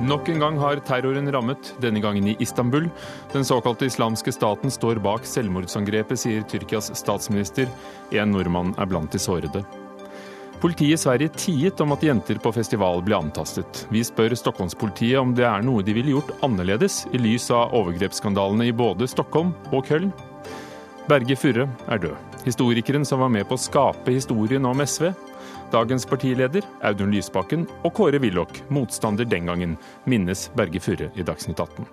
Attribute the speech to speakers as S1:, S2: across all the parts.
S1: Nok en gang har terroren rammet, denne gangen i Istanbul. Den såkalte islamske staten står bak selvmordsangrepet, sier Tyrkias statsminister. En nordmann er blant de sårede. Politiet i Sverige tiet om at jenter på festival ble antastet. Vi spør Stockholmspolitiet om det er noe de ville gjort annerledes i lys av overgrepsskandalene i både Stockholm og Köln. Berge Furre er død. Historikeren som var med på å skape historien om SV, Dagens partileder, Audun Lysbakken, og Kåre Willoch, motstander den gangen, minnes Berge Furre i Dagsnytt 18.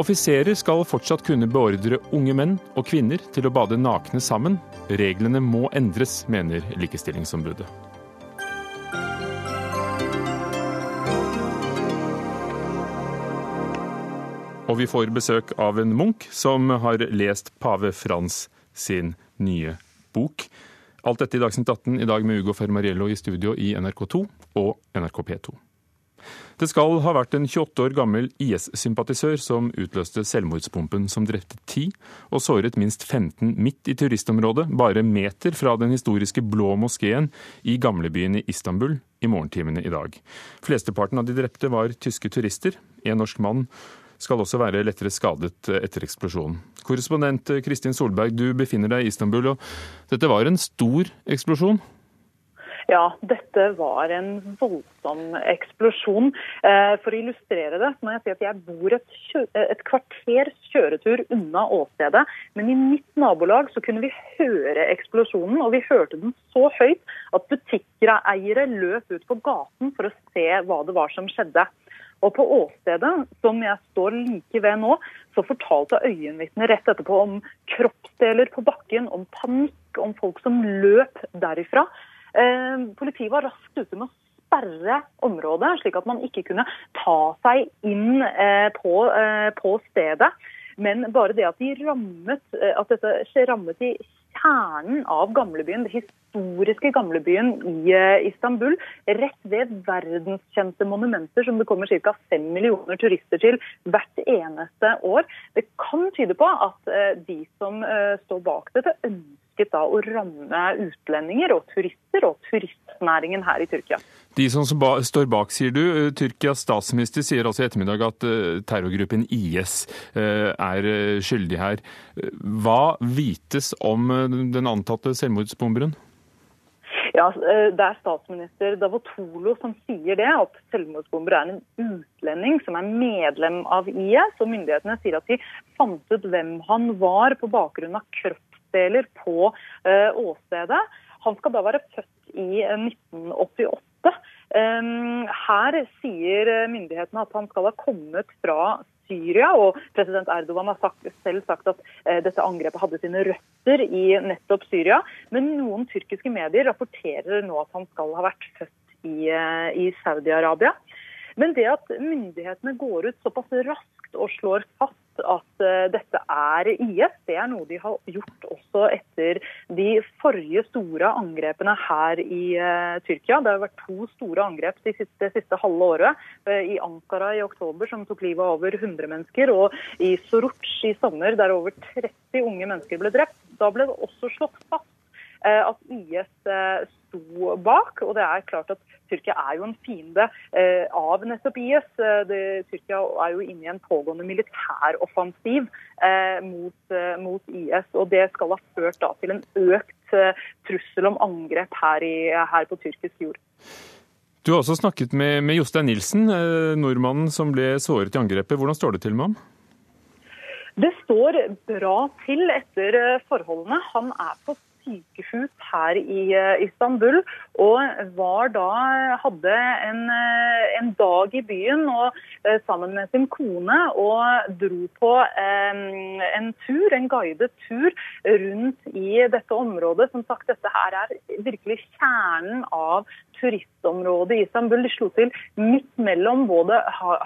S1: Offiserer skal fortsatt kunne beordre unge menn og kvinner til å bade nakne sammen. Reglene må endres, mener Likestillingsombudet. Og vi får besøk av en Munch som har lest pave Frans sin nye bok. Alt dette i Dagsnytt 18 i dag med Ugo Fermariello i studio i NRK2 og NRK P2. Det skal ha vært en 28 år gammel IS-sympatisør som utløste selvmordspumpen som drepte ti og såret minst 15 midt i turistområdet, bare meter fra den historiske Blå moskeen i gamlebyen i Istanbul i morgentimene i dag. Flesteparten av de drepte var tyske turister. En norsk mann skal også være lettere skadet etter eksplosjonen. Korrespondent Kristin Solberg, du befinner deg i Istanbul, og dette var en stor eksplosjon?
S2: Ja, dette var en voldsom eksplosjon. Eh, for å illustrere det må jeg si at jeg bor et, et kvarters kjøretur unna åstedet. Men i mitt nabolag så kunne vi høre eksplosjonen, og vi hørte den så høyt at butikkeiere løp ut på gaten for å se hva det var som skjedde. Og på åstedet, som jeg står like ved nå, så fortalte øyenvitner rett etterpå om kroppsdeler på bakken, om panikk, om folk som løp derifra. Eh, politiet var raskt ute med å sperre området, slik at man ikke kunne ta seg inn eh, på, eh, på stedet. Men bare det at de rammet, at dette rammet i kjernen av gamlebyen, det historiske gamlebyen i Istanbul, rett ved verdenskjente monumenter som det kommer ca. 5 millioner turister til hvert eneste år. Det kan tyde på at de som står bak dette, ønsket da å ramme utlendinger og turister og turistnæringen her i Tyrkia.
S1: De som står bak, sier du. Eh, Tyrkias statsminister sier altså i ettermiddag at eh, terrorgruppen IS eh, er skyldig her. Hva vites om den antatte selvmordsbomberen?
S2: Ja, Det er statsminister Davotolo som sier det, at selvmordsbomber er en utlending som er medlem av IS. og Myndighetene sier at de fant ut hvem han var på bakgrunn av kroppsdeler på åstedet. Han skal da være født i 1988. Her sier myndighetene at han skal ha kommet fra Syria, og president Erdogan har sagt, selv sagt at eh, dette angrepet hadde sine røtter i nettopp Syria. Men noen tyrkiske medier rapporterer nå at han skal ha vært født i, eh, i Saudi-Arabia. Men det at myndighetene går ut såpass raskt og slår fast at uh, dette er IS. Det er noe de har gjort også etter de forrige store angrepene her i uh, Tyrkia. Det har vært to store angrep de siste, det siste halve året. Uh, I Ankara i oktober, som tok livet av over 100 mennesker, og i Soruc i sommer, der over 30 unge mennesker ble drept. Da ble det også slått fast at IS sto bak. Og det er klart at Tyrkia er jo en fiende eh, av nettopp IS. Eh, det, Tyrkia er jo inne i en pågående militæroffensiv eh, mot, eh, mot, IS. Og det skal ha ført da, til en økt eh, trussel om angrep her, i, her, på tyrkisk jord.
S1: Du har også snakket med, med Jostein Nilsen, eh, nordmannen som ble såret i angrepet. Hvordan står det til med ham?
S2: Det står bra til etter forholdene. Han er på sykehus her i eh, Istanbul. Og var da, hadde en, eh, en dag i byen og, eh, sammen med sin kone og dro på en, en tur, en guidet tur rundt i dette området. Som sagt, dette her er virkelig kjernen av turistområdet i Istanbul. De slo til midt mellom både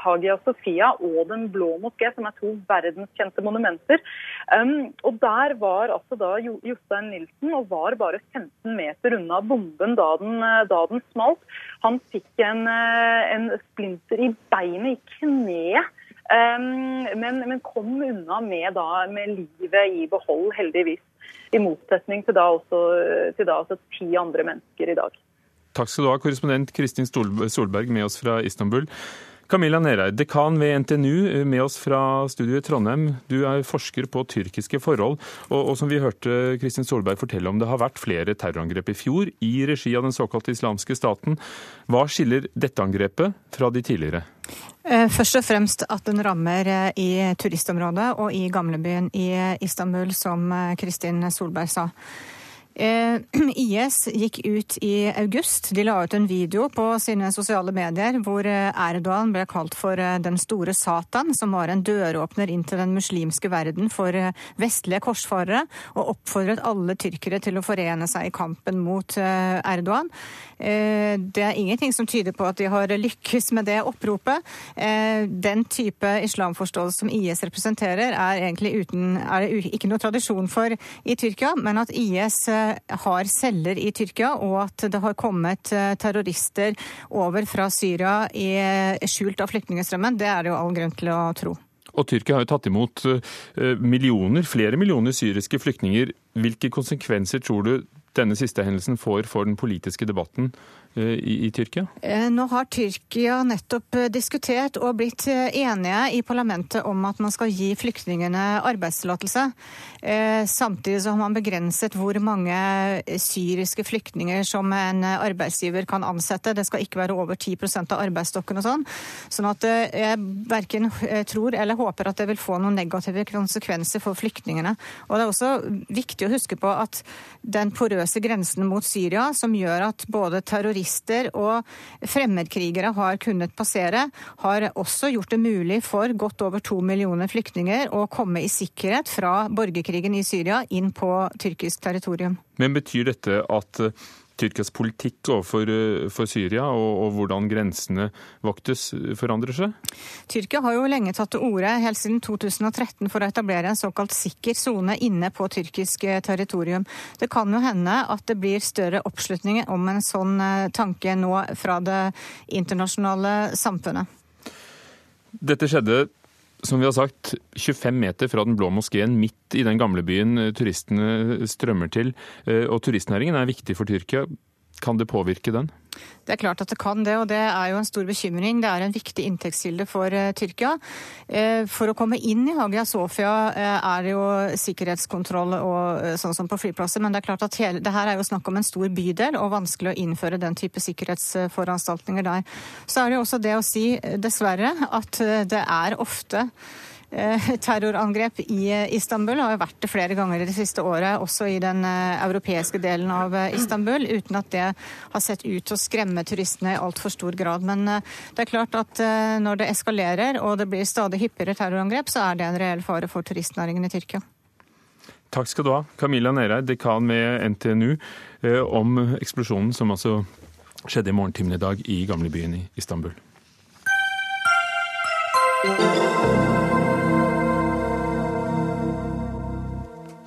S2: Hagia Sofia og Den blå moské, som er to verdenskjente monumenter. Um, og Der var altså da Jostein Nilsen og var bare 15 meter unna bomben da den, da den smalt. Han fikk en, en, splinter i beinet, i kneet. Um, men, men, kom unna med, da, med livet i behold, heldigvis. I motsetning til da også, til da også ti andre mennesker i dag.
S1: Takk skal du ha, korrespondent Kristin Solberg med oss fra Istanbul. Camilla Nereid, dekan ved NTNU, med oss fra studio i Trondheim. Du er forsker på tyrkiske forhold, og, og som vi hørte Kristin Solberg fortelle om, det har vært flere terrorangrep i fjor i regi av den såkalte islamske staten. Hva skiller dette angrepet fra de tidligere?
S3: Eh, først og fremst at den rammer eh, i turistområdet og i gamlebyen i Istanbul, som eh, Kristin Solberg sa. Eh, IS gikk ut i august. De la ut en video på sine sosiale medier hvor eh, Erdogan ble kalt for eh, den store Satan, som var en døråpner inn til den muslimske verden for vestlige korsfarere, og oppfordret alle tyrkere til å forene seg i kampen mot Erdogan. Det er ingenting som tyder på at de har lykkes med det oppropet. Den type islamforståelse som IS representerer, er egentlig uten, er ikke noe tradisjon for i Tyrkia, men at IS har celler i Tyrkia, og at det har kommet eh, terrorister over fra Syria i eh, skjult av flyktningstrømmen, det er det jo all grunn til å tro.
S1: Og Tyrkia har jo tatt imot eh, millioner, flere millioner syriske flyktninger. Hvilke konsekvenser tror du denne siste hendelsen får for den politiske debatten Eh, i, i, Tyrkia?
S3: Eh, nå har Tyrkia nettopp eh, diskutert og blitt enige i parlamentet om at man skal gi flyktningene arbeidstillatelse. Samtidig så har man begrenset hvor mange syriske flyktninger som en arbeidsgiver kan ansette. Det skal ikke være over 10% av arbeidsstokken og sånn. Sånn at jeg verken tror eller håper at det vil få noen negative konsekvenser for flyktningene. Og det er også viktig å huske på at den porøse grensen mot Syria, som gjør at både terrorister terrorister og fremmedkrigere har kunnet passere, har også gjort det mulig for godt over to millioner flyktninger å komme i sikkerhet fra borgerkrigen i Syria inn på tyrkisk territorium.
S1: Men betyr dette at Tyrkias politikk overfor eh, for Syria og, og, hvordan grensene voktes, forandrer seg?
S3: Tyrkia har jo lenge tatt til orde, helt siden 2013, for å etablere en såkalt sikker sone inne på tyrkisk eh, territorium. Det kan jo hende at det blir større oppslutning om en sånn eh, tanke nå fra det internasjonale samfunnet.
S1: Dette skjedde som vi har sagt, 25 meter fra Den blå moskeen, midt i den gamle byen turistene strømmer til. Eh, og turistnæringen er viktig for Tyrkia. Kan det påvirke den?
S3: Det er klart at det kan det, og det er jo en stor bekymring. Det er en viktig inntektskilde for uh, Tyrkia. Uh, for å komme inn i Hagia Sofia uh, er det jo sikkerhetskontroll og sånn som på flyplasser, men det er klart at hele, det her er jo snakk om en stor bydel og vanskelig å innføre den type sikkerhetsforanstaltninger der. Så er det jo også det å si, dessverre, at det er ofte Eh, terrorangrep i eh, Istanbul. Det har vært det flere ganger i det siste året, også i den eh, europeiske delen av Istanbul, uten at det har sett ut til å skremme turistene i altfor stor grad. Men det er klart at når det eskalerer og det blir stadig hyppigere terrorangrep, så er det en reell fare for turistnæringen i Tyrkia.
S1: Takk skal du ha, Camilla Nereid, dekan med NTNU, om eksplosjonen som altså skjedde i morgentimene i dag i gamlebyen i Istanbul.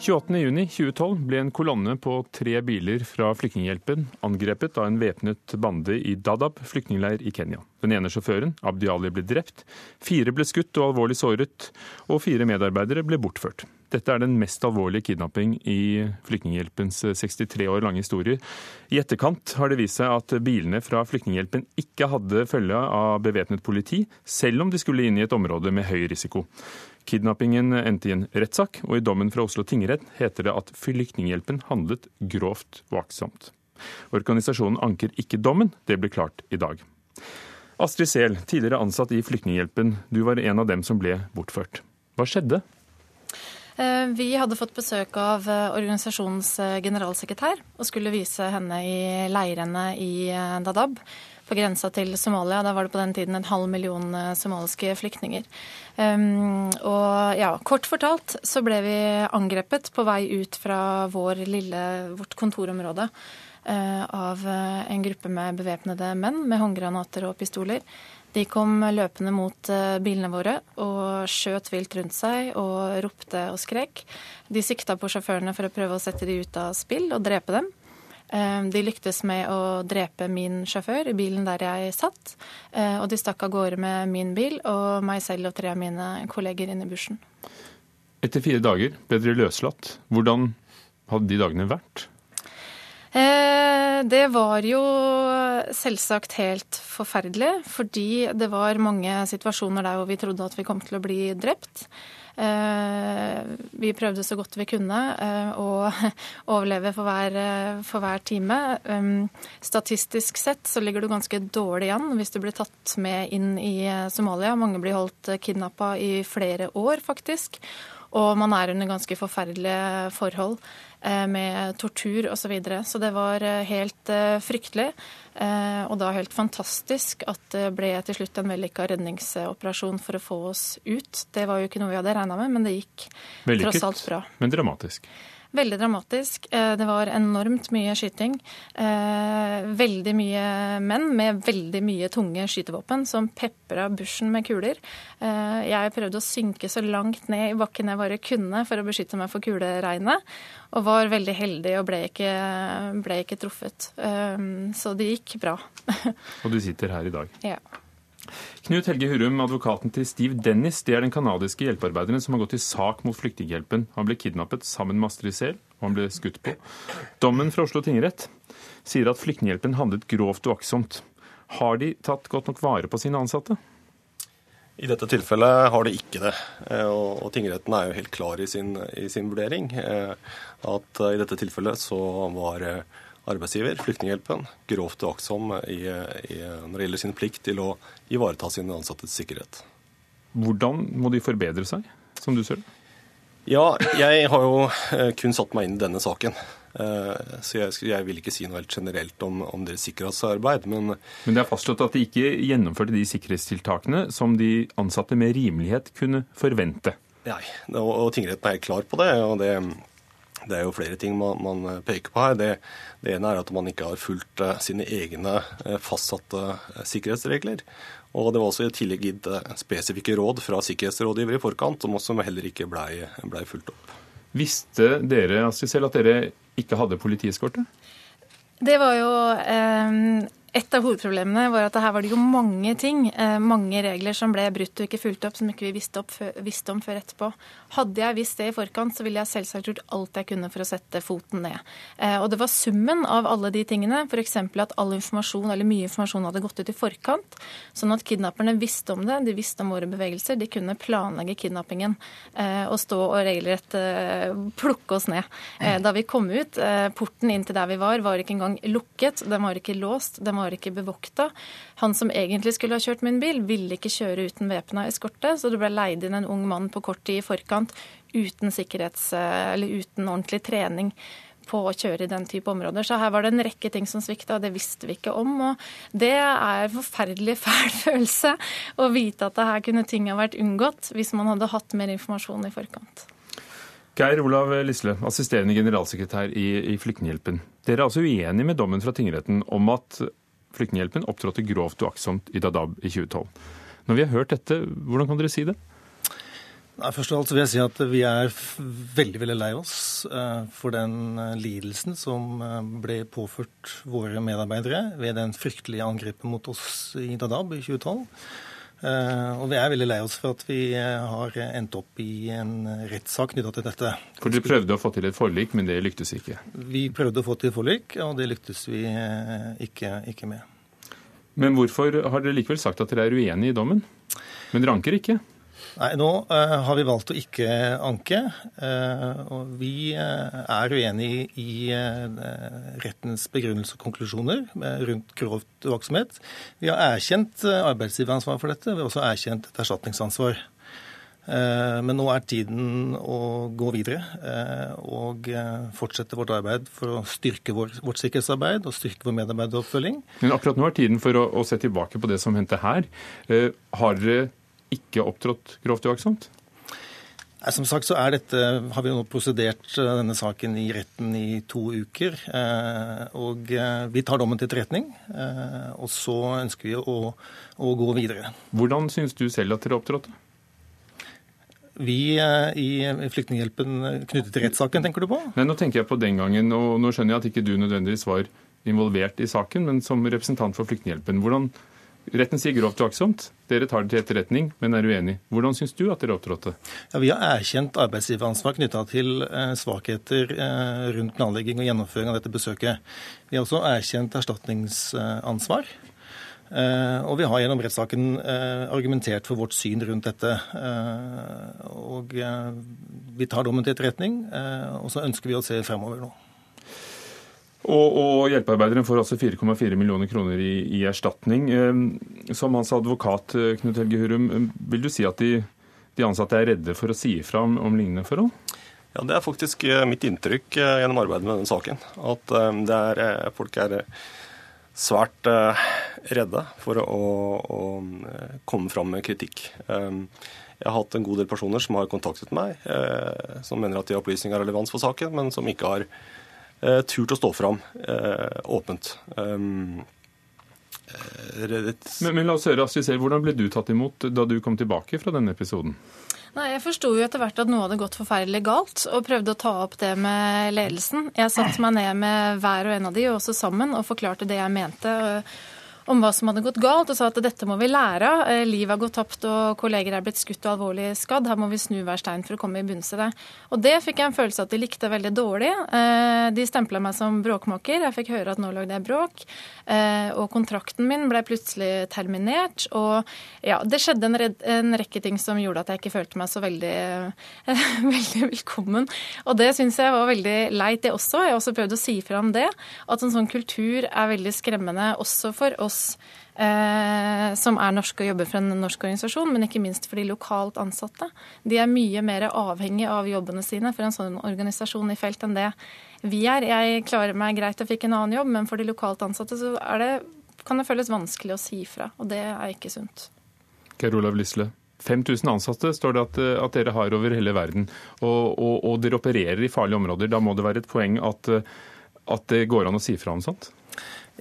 S1: 28.6.2012 ble en kolonne på tre biler fra Flyktninghjelpen angrepet av en væpnet bande i Dadab flyktningleir i Kenya. Den ene sjåføren, Abdi Ali, ble drept, fire ble skutt og alvorlig såret, og fire medarbeidere ble bortført. Dette er den mest alvorlige kidnapping i Flyktninghjelpens 63 år lange historie. I etterkant har det vist seg at bilene fra Flyktninghjelpen ikke hadde følge av bevæpnet politi, selv om de skulle inn i et område med høy risiko. Kidnappingen endte i en rettssak, og i dommen fra Oslo tingrett heter det at Flyktninghjelpen handlet grovt vaksomt. Organisasjonen anker ikke dommen, det blir klart i dag. Astrid Sehl, tidligere ansatt i Flyktninghjelpen, du var en av dem som ble bortført. Hva skjedde?
S4: Eh, vi hadde fått besøk av eh, organisasjonens eh, generalsekretær og skulle vise henne i leirene i Dadab på grensa til Somalia. Da var det på den tiden en halv million eh, somaliske flyktninger. Um, og ja, kort fortalt så ble vi angrepet på vei ut fra vår lille, vårt kontorområde uh, av eh, en gruppe med bevæpnede menn med håndgranater og pistoler. De kom løpende mot bilene våre og skjøt vilt rundt seg og ropte og skrek. De sikta på sjåførene for å prøve å sette de ut av spill og drepe dem. Eh, de lyktes med å drepe min sjåfør i bilen der jeg satt. Eh, og de stakk av gårde med min bil og meg selv og tre av mine kolleger inn i bushen.
S1: Etter fire dager ble dere løslatt. Hvordan hadde de dagene vært?
S4: Eh, det var jo selvsagt helt forferdelig, fordi det var mange situasjoner der hvor vi trodde at vi kom til å bli drept. Eh, vi prøvde så godt vi kunne eh, å overleve for hver, for hver time. Statistisk sett så ligger du ganske dårlig an hvis du blir tatt med inn i Somalia. Mange blir holdt kidnappa i flere år, faktisk. Og man er under ganske forferdelige forhold eh, med tortur osv. Så, videre. så det var eh, helt eh, fryktelig. Og da helt fantastisk at det ble til slutt en vellykka redningsoperasjon for å få oss ut. Det var jo ikke noe vi hadde regna med, men det gikk Vellykket, tross alt bra.
S1: Men dramatisk.
S4: Veldig dramatisk. Eh, det var enormt mye skyting. Eh, veldig mye menn med veldig mye tunge skytevåpen som pepra bushen med kuler. Eh, jeg prøvde å synke så langt ned i bakken jeg bare kunne for å beskytte meg for kuleregnet, og var veldig heldig og ble ikke, ble ikke truffet. Så det gikk bra.
S1: og du sitter her i dag?
S4: Ja.
S1: Knut Helge Hurum, advokaten til Steve Dennis, det er den canadiske hjelpearbeideren som har gått i sak mot Flyktninghjelpen. Han ble kidnappet sammen med Astrid Sehl, og han ble skutt på. Dommen fra Oslo tingrett sier at Flyktninghjelpen handlet grovt uaktsomt. Har de tatt godt nok vare på sine ansatte?
S5: I dette tilfellet har de ikke det. Eh, og, tingretten er jo helt klar i sin, i sin vurdering. Eh, at i dette tilfellet så var arbeidsgiver, Flyktninghjelpen, grovt uaktsom når det gjelder sin plikt til å ivareta sine ansattes sikkerhet.
S1: Hvordan må de forbedre seg, som du ser det?
S5: Ja, jeg har jo eh, kun satt meg inn i denne saken. Eh, så jeg, jeg, vil ikke si noe helt generelt om, om deres sikkerhetsarbeid. Men,
S1: men det er fastslått at de ikke gjennomførte de sikkerhetstiltakene som de ansatte med rimelighet kunne forvente?
S5: Nei, og, og tingretten er helt klar på det. og det det er jo flere ting man, man peker på her. Det, det, ene er at man ikke har fulgt uh, sine egne uh, fastsatte sikkerhetsregler. Og det var også i tillegg gitt spesifikke råd fra sikkerhetsrådgiver i forkant, som også heller ikke blei ble fulgt opp.
S1: Visste dere Astrid selv, at dere ikke hadde politieskorte?
S4: Det var jo eh, et av hovedproblemene var at her var det jo mange ting, eh, mange regler som ble brutt og ikke fulgt opp, som ikke vi visste, visste, om før etterpå. Hadde jeg visst det i forkant, så ville jeg selvsagt gjort alt jeg kunne for å sette foten ned. Eh, og det var summen av alle de tingene, f.eks. at all informasjon, eller mye informasjon hadde gått ut i forkant, sånn at kidnapperne visste om det, de visste om våre bevegelser, de kunne planlegge kidnappingen eh, og stå og regelrett plukke oss ned. Da vi kom ut, porten inn til der vi var, var ikke engang lukket, den var ikke låst. den var var ikke bevokta. Han som egentlig skulle ha kjørt min bil, ville ikke kjøre uten væpna eskorte, så det ble leid inn en ung mann på kort tid i forkant uten, sikkerhets, eller uten ordentlig trening på å kjøre i den type områder. Så her var det en rekke ting som svikta, og det visste vi ikke om. Og det er en forferdelig fæl følelse å vite at det her kunne ting ha vært unngått hvis man hadde hatt mer informasjon i forkant.
S1: Geir Olav Lisle, assisterende generalsekretær i, i Flyktninghjelpen. Dere er altså uenig med dommen fra tingretten om at Flyktninghjelpen opptrådte grovt uaktsomt i Dadaab i 2012. Når vi har hørt dette, hvordan kan dere si det?
S6: Nei, først og alt vil jeg si at Vi er veldig veldig lei oss eh, for den eh, lidelsen som eh, ble påført våre medarbeidere ved den fryktelige angrepet mot oss i Dadaab i 2012. Og vi er veldig lei oss for at vi har endt opp i en rettssak knytta til dette.
S1: For Dere prøvde å få til et forlik, men det lyktes ikke?
S6: Vi prøvde å få til et forlik, og det lyktes vi ikke, ikke med.
S1: Men hvorfor har dere likevel sagt at dere er uenig i dommen? Men dere anker ikke?
S6: Nei, Nå uh, har vi valgt å ikke anke. Uh, og vi uh, er uenig i rettens begrunnelse og konklusjoner rundt grovt uaktsomhet. Vi har erkjent arbeidsgiveransvar for dette. Vi har også erkjent et erstatningsansvar. Men nå er tiden å gå videre og fortsette vårt arbeid for å styrke vårt sikkerhetsarbeid og styrke vår medarbeideroppfølging.
S1: Men akkurat nå er tiden for å, å se tilbake på det som hendte her. Har dere ikke opptrådt grovt uaktsomt?
S6: Som sagt så er dette, har vi nå prosedert eh, denne saken i retten i to uker. Eh, og eh, vi tar dommen til etterretning. Og så ønsker vi å, å gå videre.
S1: Hvordan syns du selv at dere opptrådte?
S6: Vi i Flyktninghjelpen knyttet til rettssaken, tenker du på?
S1: Nei, Nå tenker jeg på den gangen, og nå skjønner jeg at ikke du nødvendigvis var involvert i saken, men som representant for Flyktninghjelpen. Hvordan Retten sier grovt uaktsomt. Dere tar det til etterretning, men er uenig. Hvordan syns du at dere opptrådte?
S6: Ja, vi har erkjent arbeidsgiveransvar knytta til eh, svakheter eh, rundt planlegging og gjennomføring av dette besøket. Vi har også erkjent erstatningsansvar. Eh, og vi har gjennom rettssaken argumentert for vårt syn rundt dette. Og vi tar dommen til etterretning, og så ønsker vi å se fremover nå.
S1: Og, og hjelpearbeideren får altså 4,4 millioner kroner i, i, erstatning. Ehm, som hans advokat, eh, Knut Helge Hurum, eh, vil du si at de, de ansatte er redde for å si ifra om, om, lignende forhold?
S5: Ja, Det er faktisk eh, mitt inntrykk gjennom arbeidet med den saken. At er, folk er svært redde for å, å komme fram med kritikk. Ehm, jeg har hatt en god del personer som har kontaktet meg, som mener at de har opplysninger relevans for saken, men som ikke har turt å stå fram eh, åpent. Um,
S1: men, men, la oss høre, Astrid Sehl, Hvordan ble du tatt imot da du kom tilbake fra denne episoden?
S4: Nei, Jeg forsto jo etter hvert at noe hadde gått forferdelig galt, og prøvde å ta opp det med ledelsen. Jeg satte meg ned med hver og en av de, og også sammen, og forklarte det jeg mente om hva som hadde gått galt, og sa at dette må vi lære av. Eh, liv har gått tapt, og kolleger er blitt skutt og alvorlig skadd. Her må vi snu hver stein for å komme i bunns i det. Og det fikk jeg en følelse av at de likte veldig dårlig. Eh, de stempla meg som bråkmaker. Jeg fikk høre at nå lagde jeg bråk. Eh, og kontrakten min ble plutselig terminert. Og ja, det skjedde en, en rekke ting som gjorde at jeg ikke følte meg så veldig, veldig velkommen. Og det syns jeg var veldig leit, det også. Jeg har også prøvd å si fra om det. At en sånn kultur er veldig skremmende også for oss oss eh, som er norske og jobber for en norsk organisasjon, men ikke minst for de lokalt ansatte. De er mye mer avhengige av jobbene sine for en sånn organisasjon i felt enn det vi er. Jeg klarer meg greit og fikk en annen jobb, men for de lokalt ansatte så det, kan det føles vanskelig å si fra, og det er ikke sunt.
S1: Geir Olav Lisle. 5000 ansatte står det at, at, dere har over hele verden, og, og, og, dere opererer i farlige områder. Da må det være et poeng at, at det går an å si fra om sånt?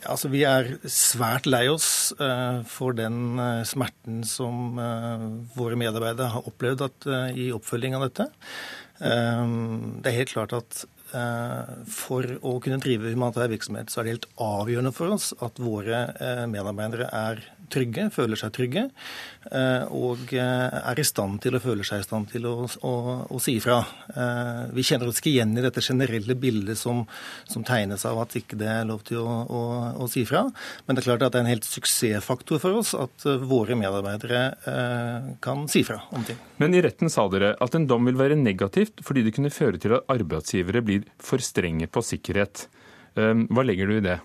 S6: Altså Vi er svært lei oss eh, for den eh, smerten som eh, våre medarbeidere har opplevd at, i oppfølging av dette. det er helt klart at for å kunne drive humanitær virksomhet, så er det helt avgjørende for oss at våre medarbeidere er trygge, føler seg trygge, eh, og eh, er i stand til å føle seg i stand til å, å, å si ifra. Eh, vi kjenner oss ikke igjen i dette generelle bildet som, som tegnes av at ikke det er lov til å, å si ifra, men det er klart at det er en helt suksessfaktor for oss at våre medarbeidere kan si ifra om ting.
S1: Men i retten sa dere at en dom vil være negativt fordi det kunne føre til at arbeidsgivere blir for strenge på sikkerhet. Hva legger du i det?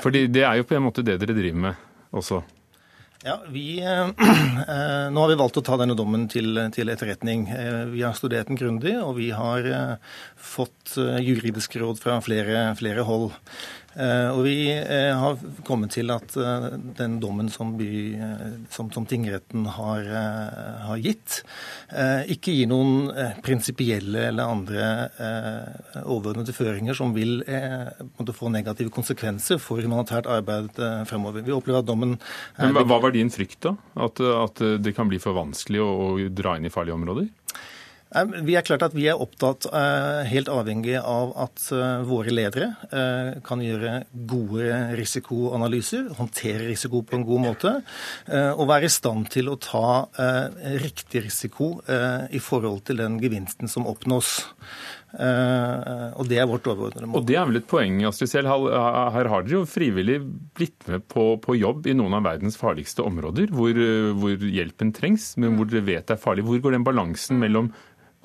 S1: Fordi det er jo på en måte det dere driver med også?
S6: Ja, vi, eh, eh, Nå har vi valgt å ta denne dommen til, til etterretning. Eh, vi har studert den grundig, og vi har eh, fått eh, juridiske råd fra flere, flere hold. Eh, og vi eh, har kommet til at eh, den dommen som, by, som, som tingretten har, har, gitt, ikke gir noen prinsipielle eller andre overordnede føringer som vil få negative konsekvenser for humanitært arbeid fremover. Vi opplever at dommen
S1: Men Hva var din frykt, da? At, at det kan bli for vanskelig å, å dra inn i farlige områder?
S6: Vi er klart at vi er opptatt, eh, helt avhengig av at eh, våre ledere eh, kan gjøre gode risikoanalyser, håndtere risiko på en god måte, og være i stand til å ta riktig risiko i forhold til den gevinsten som oppnås. Og det er vårt overordnede mål.
S1: Og det er vel et poeng, Astrid Sehl. Her har dere jo frivillig blitt med på, på, jobb i noen av verdens farligste områder, hvor, hvor hjelpen trengs, men hvor dere vet det er farlig. Hvor går den balansen mellom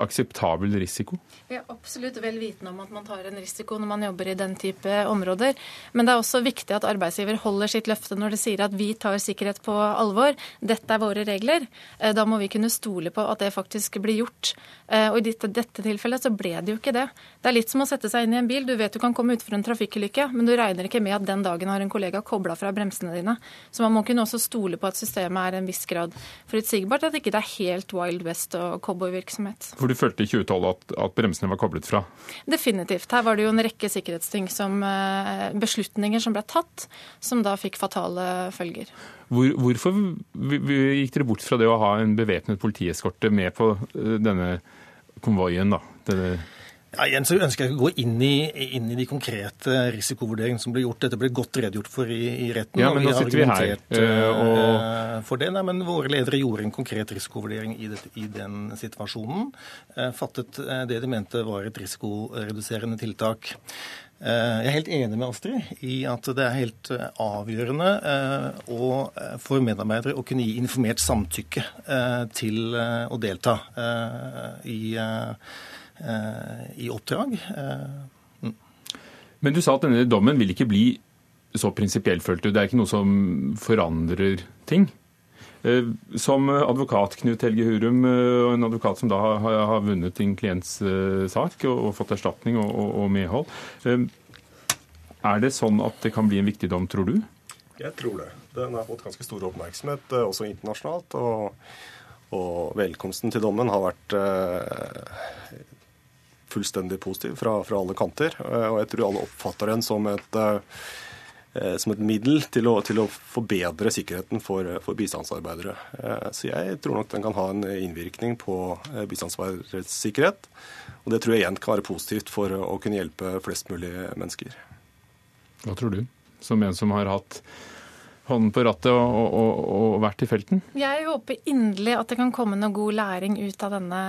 S1: akseptabel risiko?
S4: Vi er absolutt vel vitende om at man tar en risiko når man jobber i den type områder. Men det er også viktig at arbeidsgiver holder sitt løfte når de sier at vi tar sikkerhet på alvor. Dette er våre regler. Eh, da må vi kunne stole på at det faktisk blir gjort. Eh, og i dette, tilfellet så ble det jo ikke det. Det er litt som å sette seg inn i en bil. Du vet du kan komme utfor en trafikkulykke, men du regner ikke med at den dagen har en kollega kobla fra bremsene dine. Så man må kunne også stole på at systemet er en viss grad forutsigbart, at ikke det er helt Wild West og cowboyvirksomhet.
S1: For du følte i 2012 at, at, bremsene var koblet fra?
S4: Definitivt. Her var det jo en rekke sikkerhetsting som eh, beslutninger som ble tatt, som da fikk fatale følger.
S1: Hvor, hvorfor gikk dere bort fra det å ha en bevæpnet politieskorte med på eh, denne konvoien? da? Denne
S6: Ja, igjen så ønsker jeg ikke å gå inn i, inn i, de konkrete risikovurderingene som ble gjort. Dette ble godt redegjort for i, i retten.
S1: Ja, men nå sitter vi her.
S6: Uh, og... For det, nei, men Våre ledere gjorde en konkret risikovurdering i, det, i den situasjonen. Uh, fattet det de mente var et risikoreduserende tiltak. Jeg er helt enig med Astrid i at det er helt avgjørende for medarbeidere å kunne gi informert samtykke til å delta i Eh, i oppdrag. Eh,
S1: mm. Men du sa at denne dommen vil ikke bli så prinsipiell, følte du. Det er ikke noe som forandrer ting? Eh, som advokat Knut Helge Hurum, en advokat som da har, vunnet din klients sak og, fått erstatning og, medhold. Er det sånn at det kan bli en viktig dom, tror du?
S5: Jeg tror det. Den har fått ganske stor oppmerksomhet, også internasjonalt. Og, og velkomsten til dommen har vært fullstendig positiv fra, fra, alle kanter. Eh, og jeg tror alle oppfatter den som et, eh, som et middel til å, til å, forbedre sikkerheten for, for, bistandsarbeidere. Eh, så jeg tror nok den kan ha en innvirkning på bistandsarbeideres sikkerhet. Og det tror jeg igjen kan være positivt for å kunne hjelpe flest mulig mennesker.
S1: Hva tror du, som en som har hatt hånden på rattet og, og, og, vært i felten?
S4: Jeg håper inderlig at det kan komme noe god læring ut av denne,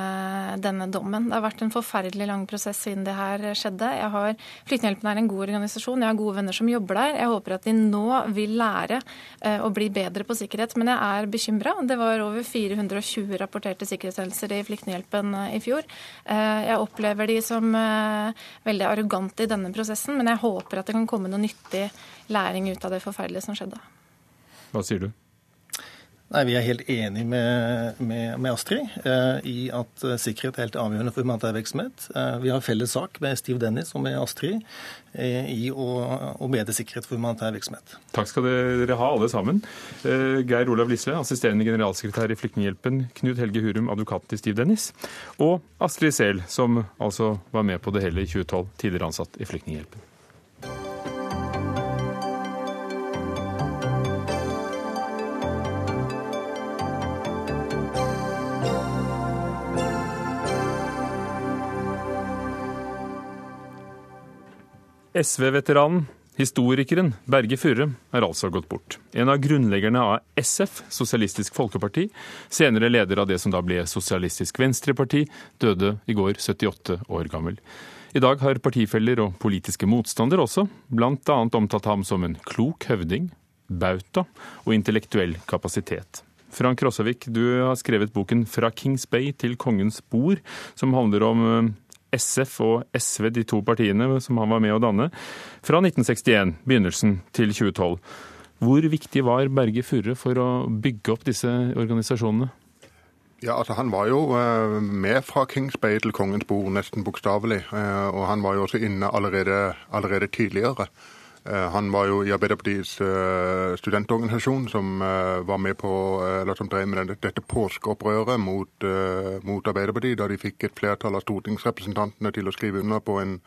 S4: denne, dommen. Det har vært en forferdelig lang prosess siden det her skjedde. Jeg har, Flyktninghjelpen er en god organisasjon, jeg har gode venner som jobber der. Jeg håper at de nå vil lære uh, å bli bedre på sikkerhet. Men jeg er bekymra. Det var over 420 rapporterte sikkerhetshendelser i Flyktninghjelpen uh, i fjor. Uh, jeg opplever de som veldig arrogante i denne prosessen, men jeg håper at det kan komme noe nyttig læring ut av det forferdelige som skjedde.
S1: Hva sier du?
S6: Nei, Vi er helt enig med, med, med Astrid eh, i at eh, sikkerhet er helt avgjørende for humanitær virksomhet. Eh, vi har felles sak med Steve Dennis og med Astrid eh, i å, å, bedre sikkerhet for humanitær virksomhet.
S1: Takk skal dere ha, alle sammen. Eh, Geir Olav Lisle, assisterende generalsekretær i Flyktninghjelpen. Knut Helge Hurum, advokat til Steve Dennis. Og Astrid Sehl, som altså var med på det hele i 2012, tidligere ansatt i Flyktninghjelpen. SV-veteranen, historikeren Berge Furre, er altså gått bort. En av grunnleggerne av SF, Sosialistisk Folkeparti, senere leder av det som da ble Sosialistisk Venstreparti, døde i går 78 år gammel. I dag har partifeller og politiske motstandere også bl.a. omtalt ham som en klok høvding, bauta og intellektuell kapasitet. Frank Rossavik, du har skrevet boken 'Fra Kings Bay til kongens bord', som handler om eh, SF og SV, de to partiene som han var med å danne, fra 1961, begynnelsen, til 2012. Hvor viktig var Berge Furre for å bygge opp disse organisasjonene?
S7: Ja, altså Han var jo uh, med fra Kings Bay til Kongens bord, nesten bokstavelig. Uh, og han var jo også inne allerede, allerede tidligere. Eh, han var jo i Arbeiderpartiets eh, studentorganisasjon som eh, var med på, eller som drev med dette påskeopprøret mot, mot Arbeiderpartiet, da de fikk et flertall av stortingsrepresentantene til å skrive under på en,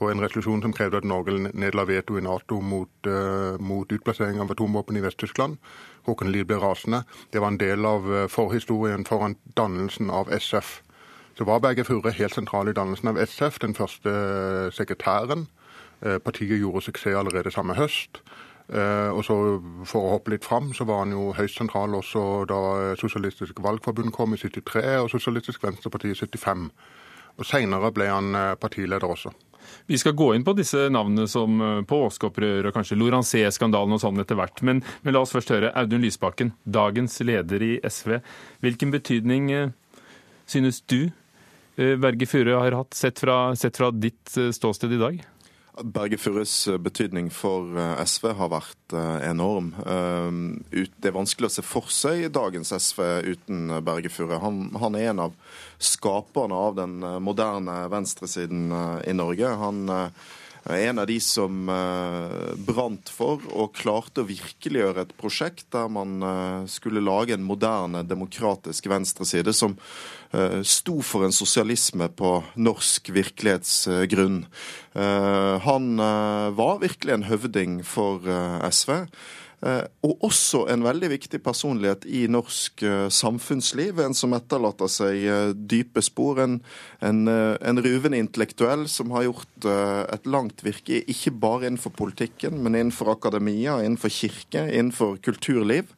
S7: på en resolusjon som krevde at Norge nedla veto i Nato mot, mot utplassering av atomvåpen i Vest-Tyskland. Håkon Lie ble rasende. Det var en del av forhistorien foran dannelsen av SF. Så var Berge Furre helt sentral i dannelsen av SF, den første sekretæren. Eh, partiet gjorde suksess allerede samme høst. Eh, og så For å hoppe litt fram, så var han jo høyst sentral også da Sosialistisk Valgforbund kom i 73 og Sosialistisk Venstreparti i 75. Og Seinere ble han eh, partileder også.
S1: Vi skal gå inn på disse navnene som påskeopprør og kanskje Lorancé-skandalen og sånn etter hvert. Men, men, la oss først høre Audun Lysbakken, dagens leder i SV. Hvilken betydning synes du Berge Furre har hatt, sett fra, sett fra ditt ståsted i dag?
S8: Berge Furres eh, betydning for eh, SV har vært eh, enorm. Det er vanskelig å se for seg dagens SV uten Berge Furre. Han, han er en av skaperne av den moderne venstresiden i Norge. Han en av de som uh, brant for og klarte å virkeliggjøre et prosjekt der man uh, skulle lage en moderne, demokratisk venstreside som uh, sto for en sosialisme på norsk virkelighetsgrunn. han var virkelig en høvding for SV. Eh, og også en veldig viktig personlighet i norsk eh, samfunnsliv. En som etterlater seg eh, dype spor. En, en, en ruvende intellektuell som har gjort et langt virke, ikke bare innenfor politikken, men innenfor akademia, innenfor kirke, innenfor kulturliv.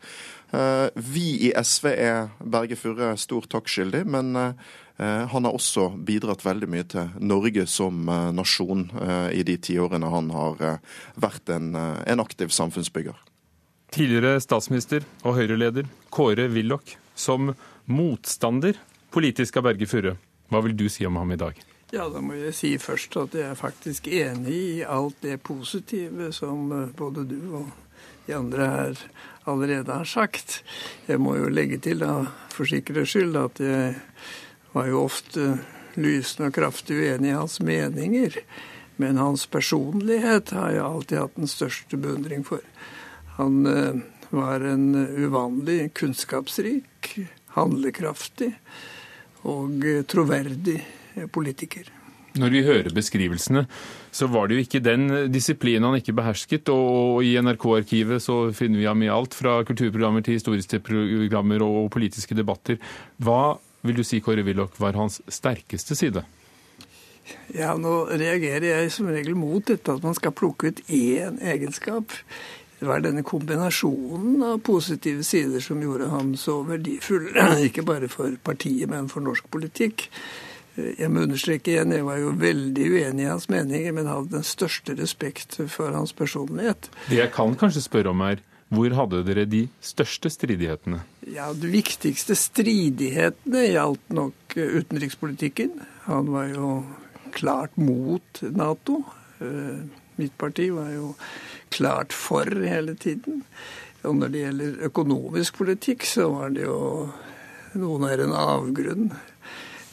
S8: Vi i SV er Berge Furre stor takk skyldig, men han har også bidratt veldig mye til Norge som nasjon i de tiårene han har vært en, en aktiv samfunnsbygger.
S1: Tidligere statsminister og Høyre-leder Kåre Willoch som motstander politisk av Berge Furre. Hva vil du si om ham i dag?
S9: Ja, Da må jeg si først at jeg er faktisk enig i alt det positive som eh, både du og de andre her allerede har sagt. Jeg må jo legge til, da, for sikkerhets skyld, at jeg var jo ofte lysende og kraftig uenig i hans meninger. Men hans personlighet har jeg alltid hatt den største beundring for. Han eh, var en uvanlig kunnskapsrik, handlekraftig og troverdig politiker.
S1: Når vi hører beskrivelsene, så var det jo ikke den disiplinen han ikke behersket. Og i NRK-arkivet så finner vi ham i alt, fra kulturprogrammer til historiske programmer og politiske debatter. Hva vil du si, Kåre Willoch, var hans sterkeste side?
S9: Ja, Nå reagerer jeg som regel mot dette at man skal plukke ut én egenskap. Det var denne kombinasjonen av positive sider som gjorde ham så verdifull, ikke bare for partiet, men for norsk politikk. Jeg må understreke igjen, jeg var jo veldig uenig i hans meninger, men hadde den største respekt for hans personlighet.
S1: Det jeg kan kanskje spørre om er, hvor hadde dere de største stridighetene?
S9: Ja, De viktigste stridighetene gjaldt nok utenrikspolitikken. Han var jo klart mot Nato. Eh, mitt parti var jo klart for hele tiden. Og når det gjelder økonomisk politikk, så var det jo noen nær en avgrunn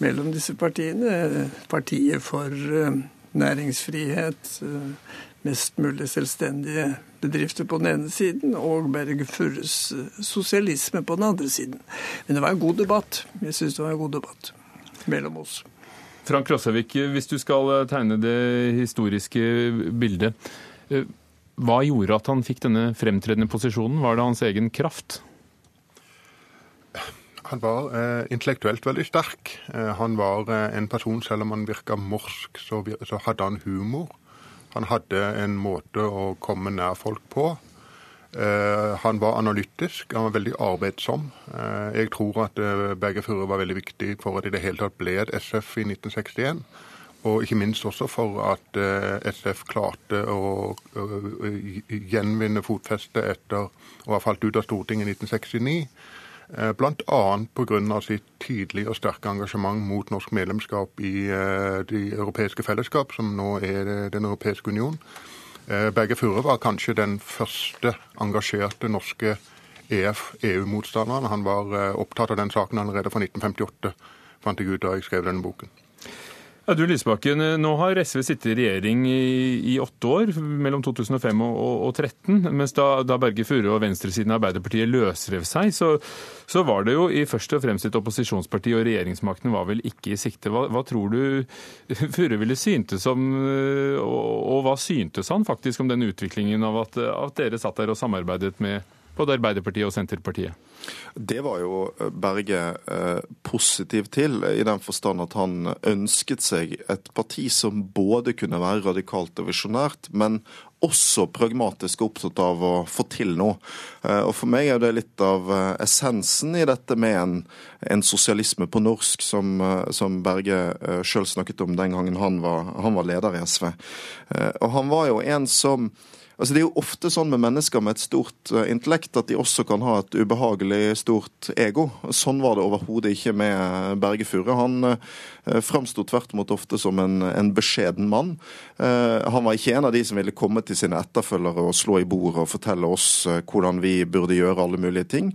S9: mellom disse partiene. Partiet for eh, næringsfrihet, eh, mest mulig selvstendige bedrifter på den ene siden, og Berg Furres eh, sosialisme på den andre siden. Men det var en god debatt. Jeg syns det var en god debatt mellom oss.
S1: Frank Rossavik, hvis du skal tegne det historiske bildet. Hva gjorde at han fikk denne fremtredende posisjonen? Var det hans egen kraft?
S7: Han var eh, intellektuelt veldig sterk. Eh, han var eh, en person, selv om han virka morsk, så, så, hadde han humor. Han hadde en måte å komme nær folk på. Eh, han var analytisk, han var veldig arbeidsom. Eh, jeg tror at eh, Berge Furre var veldig viktig for at det i det hele tatt ble et SF i 1961. Og ikke minst også for at eh, SF klarte å gjenvinne fotfestet etter å ha falt ut av Stortinget i 1969. Eh, Bl.a. pga. sitt tydelige og sterke engasjement mot norsk medlemskap i eh, de europeiske fellesskap, som nå er Den europeiske union. Berge Furre var kanskje den første engasjerte norske EF-EU-motstanderen. Han var opptatt av den saken allerede fra 1958, fant jeg ut da jeg skrev denne boken.
S1: Ja, du Lysbakken, Nå har SV sittet i regjering i, i åtte år, mellom 2005 og, 2013. Mens da, da Berge Furre og venstresiden av Arbeiderpartiet løsrev seg, så, så, var det jo i først og fremst et opposisjonsparti, og regjeringsmakten var vel ikke i sikte. Hva, hva tror du Furre ville syntes om, og, og, hva syntes han faktisk om den utviklingen av at, at dere satt der og samarbeidet med både Arbeiderpartiet og Senterpartiet?
S8: Det var jo eh, Berge eh, positiv til, i den forstand at han ønsket seg et parti som både kunne være radikalt og visjonært, men også pragmatisk opptatt av å få til noe. Eh, og For meg er det litt av essensen i dette med en, en sosialisme på norsk, som, som Berge sjøl snakket om den gangen han var, han var leder i SV. Og han var jo en som Altså, det er jo ofte sånn med mennesker med et stort uh, intellekt at de også kan ha et ubehagelig stort ego. Sånn var det overhodet ikke med Berge Furre. Han uh, framsto tvert imot ofte som en, en beskjeden mann. Uh, han var ikke en av de som ville komme til sine etterfølgere og slå i bordet og fortelle oss uh, hvordan vi burde gjøre alle mulige ting.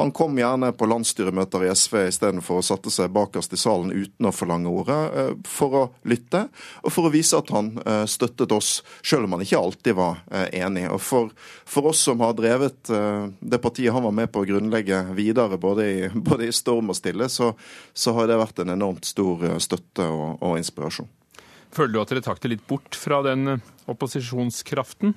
S8: Han kom gjerne på landsstyremøter i SV istedenfor å sette seg bakerst i salen uten å forlange ordet, eh, for å lytte og for å vise at han eh, støttet oss, selv om han ikke alltid var eh, enig. Og for, for oss som har drevet det partiet han var med på å grunnlegge videre, både i, både i storm og stille, så, så, har det vært en enormt stor støtte og, og inspirasjon.
S1: Føler du at dere trakk det litt bort fra den opposisjonskraften?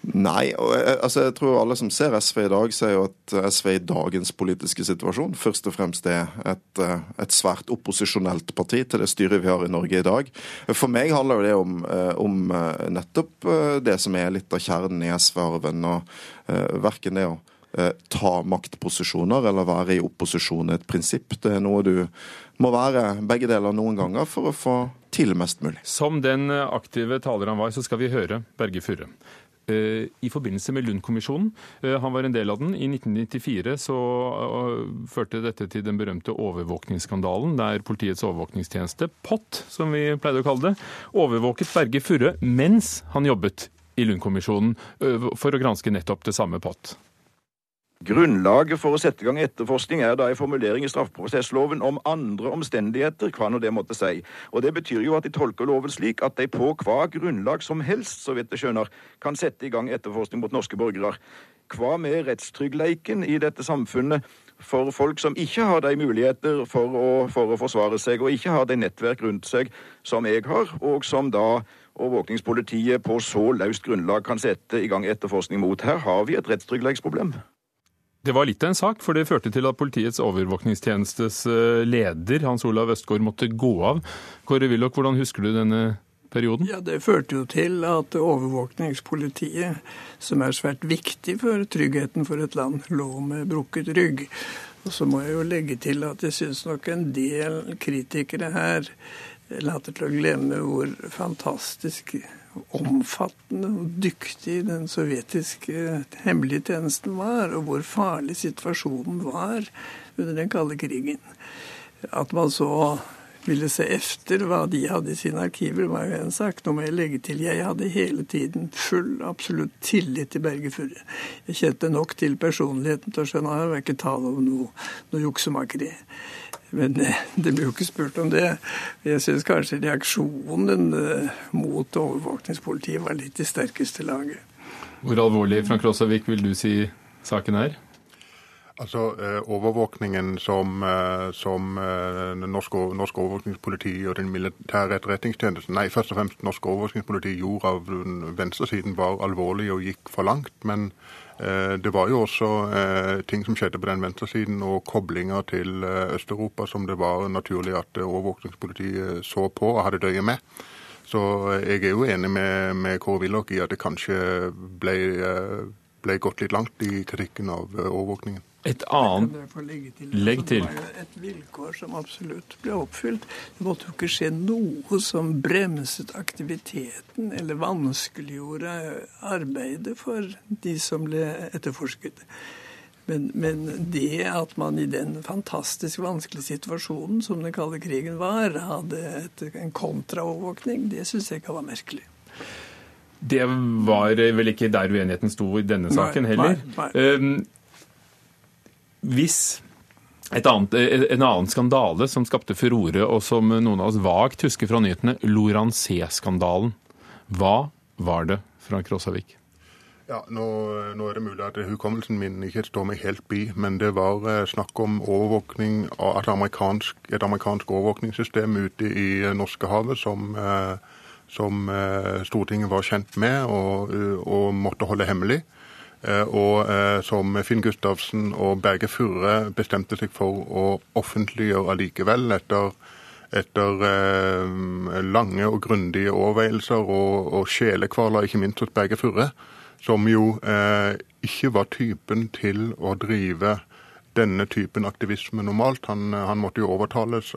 S8: Nei, altså, jeg tror alle som ser SV i dag, ser jo at SV i dagens politiske situasjon først og fremst er et, et svært opposisjonelt parti til det styret vi har i Norge i dag. For meg handler jo det om, om nettopp det som er litt av kjernen i SV-arven. og Verken det å ta maktposisjoner eller være i opposisjon er et prinsipp. Det er noe du må være begge deler noen ganger for å få til mest mulig.
S1: Som den aktive taler han var, så skal vi høre Berge Furre. Eh, i forbindelse med Lund-kommisjonen. Eh, han var en del av den. I 1994 så eh, førte dette til den berømte overvåkningsskandalen, der politiets overvåkningstjeneste, POT som vi pleide å kalle det, overvåket Berge Furre mens han jobbet i Lund-kommisjonen for å granske nettopp det samme POT.
S10: Grunnlaget for å sette i gang etterforskning er da en formulering i straffeprosessloven om andre omstendigheter, hva nå det måtte si. Og Det betyr jo at de tolker loven slik at de på hva grunnlag som helst, så vidt jeg skjønner, kan sette i gang etterforskning mot norske borgere. Hva med rettstryggleiken i dette samfunnet for folk som ikke har de muligheter for å, for å forsvare seg, og ikke har de nettverk rundt seg som jeg har, og som da overvåkningspolitiet på så løst grunnlag kan sette i gang etterforskning mot. Her har vi et rettstrygghetsproblem.
S1: Det var litt av en sak, for det førte til at politiets overvåkningstjenestes eh, leder, Hans Olav Østgaard, måtte gå av. Kåre Willoch, hvordan husker du denne perioden?
S9: Ja, Det førte jo til at overvåkningspolitiet, som er svært viktig for tryggheten for et land, lå med brukket rygg. Og så må jeg jo legge til at jeg syns nok en del kritikere her later til å glemme hvor fantastisk omfattende og dyktig den sovjetiske hemmelige tjenesten var, og hvor farlig situasjonen var under den kalde krigen. At man så ville se efter hva de hadde i sine arkiver, var jo en sak. Nå må jeg legge til jeg hadde hele tiden full, absolutt tillit til Berge Furre. Jeg kjente nok til personligheten til å skjønne at det var ikke tale om noe, noe juksemakeri. Men eh, det ble jo ikke spurt om det. Jeg syns kanskje reaksjonen eh, mot overvåkningspolitiet var litt i sterkeste laget.
S1: Hvor alvorlig Frank Rosavik, vil du si saken er?
S7: Altså, eh, Overvåkningen som, som norsk, norsk, overvåkningspoliti og den militære etterretningstjenesten, nei, først og fremst norsk overvåkningspoliti gjorde av venstresiden, var alvorlig og gikk for langt. Men det var jo også eh, ting som skjedde på den venstresiden, og koblinger til eh, Øst-Europa som det var naturlig at overvåkningspolitiet så på og hadde døye med. Så jeg er jo enig med, med Kåre Willoch i at det kanskje ble, ble gått litt langt i kritikken av overvåkningen.
S1: Et annet Legg til.
S9: Det var et vilkår som absolutt ble oppfylt. Det måtte jo ikke skje noe som bremset aktiviteten eller vanskeliggjorde arbeidet for de som ble etterforsket. Men, men, det at man i den fantastisk vanskelige situasjonen som den kalde krigen var, hadde et, en kontraovervåkning, det syns jeg ikke var merkelig.
S1: Det var vel ikke der uenigheten sto i denne saken heller.
S9: Nei, nei.
S1: Hvis annet, en annen skandale som skapte furore, og som noen av oss vagt husker fra nyhetene, Lorancé-skandalen. Hva var det, Frank Krossavik?
S7: Ja, nå, nå, er det mulig at hukommelsen min ikke står meg helt bi, men det var eh, snakk om overvåkning av et amerikansk, et amerikansk overvåkningssystem ute i Norskehavet som, eh, som eh, Stortinget var kjent med og, og måtte holde hemmelig. Eh, og eh, som Finn Gustavsen og Berge Furre bestemte seg for å offentliggjøre allikevel, etter, etter eh, lange og grundige overveielser og, og sjelekvaler, ikke minst hos Berge Furre, som jo ikke var typen til å drive denne typen aktivisme normalt. Han, han måtte jo overtales,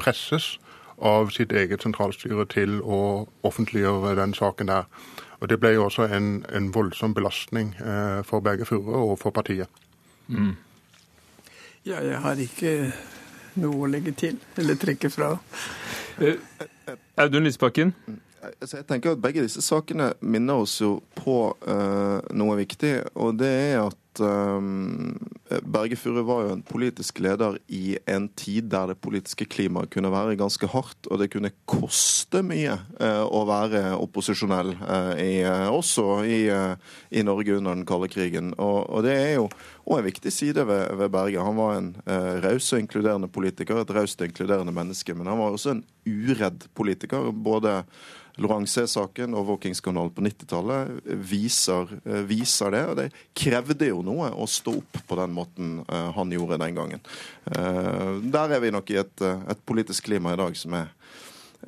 S7: presses av sitt eget sentralstyre til å offentliggjøre den saken der. Og Det ble jo også en, en voldsom belastning eh, for begge Furre og for partiet. Mm.
S9: Ja, jeg har ikke noe å legge til eller trekke fra.
S1: Eh, Audun Lysbakken?
S8: Altså, jeg tenker at Begge disse sakene minner oss jo på uh, noe viktig. og det er at at um, Berge Furre var jo en politisk leder i en tid der det politiske klimaet kunne være ganske hardt, og det kunne koste mye uh, å være opposisjonell, uh, også i, i, Norge under den kalde krigen. Og, og det er jo og en viktig side ved, ved, Berge. Han var en raus og inkluderende politiker, et raust og inkluderende menneske, men han var også en uredd politiker. både Loranger-saken, og overvåkingskanalen på 90-tallet, viser, eh, viser, det. Og det krevde jo noe å stå opp på den måten eh, han gjorde den gangen. Eh, der er vi nok i et, et politisk klima i dag som er,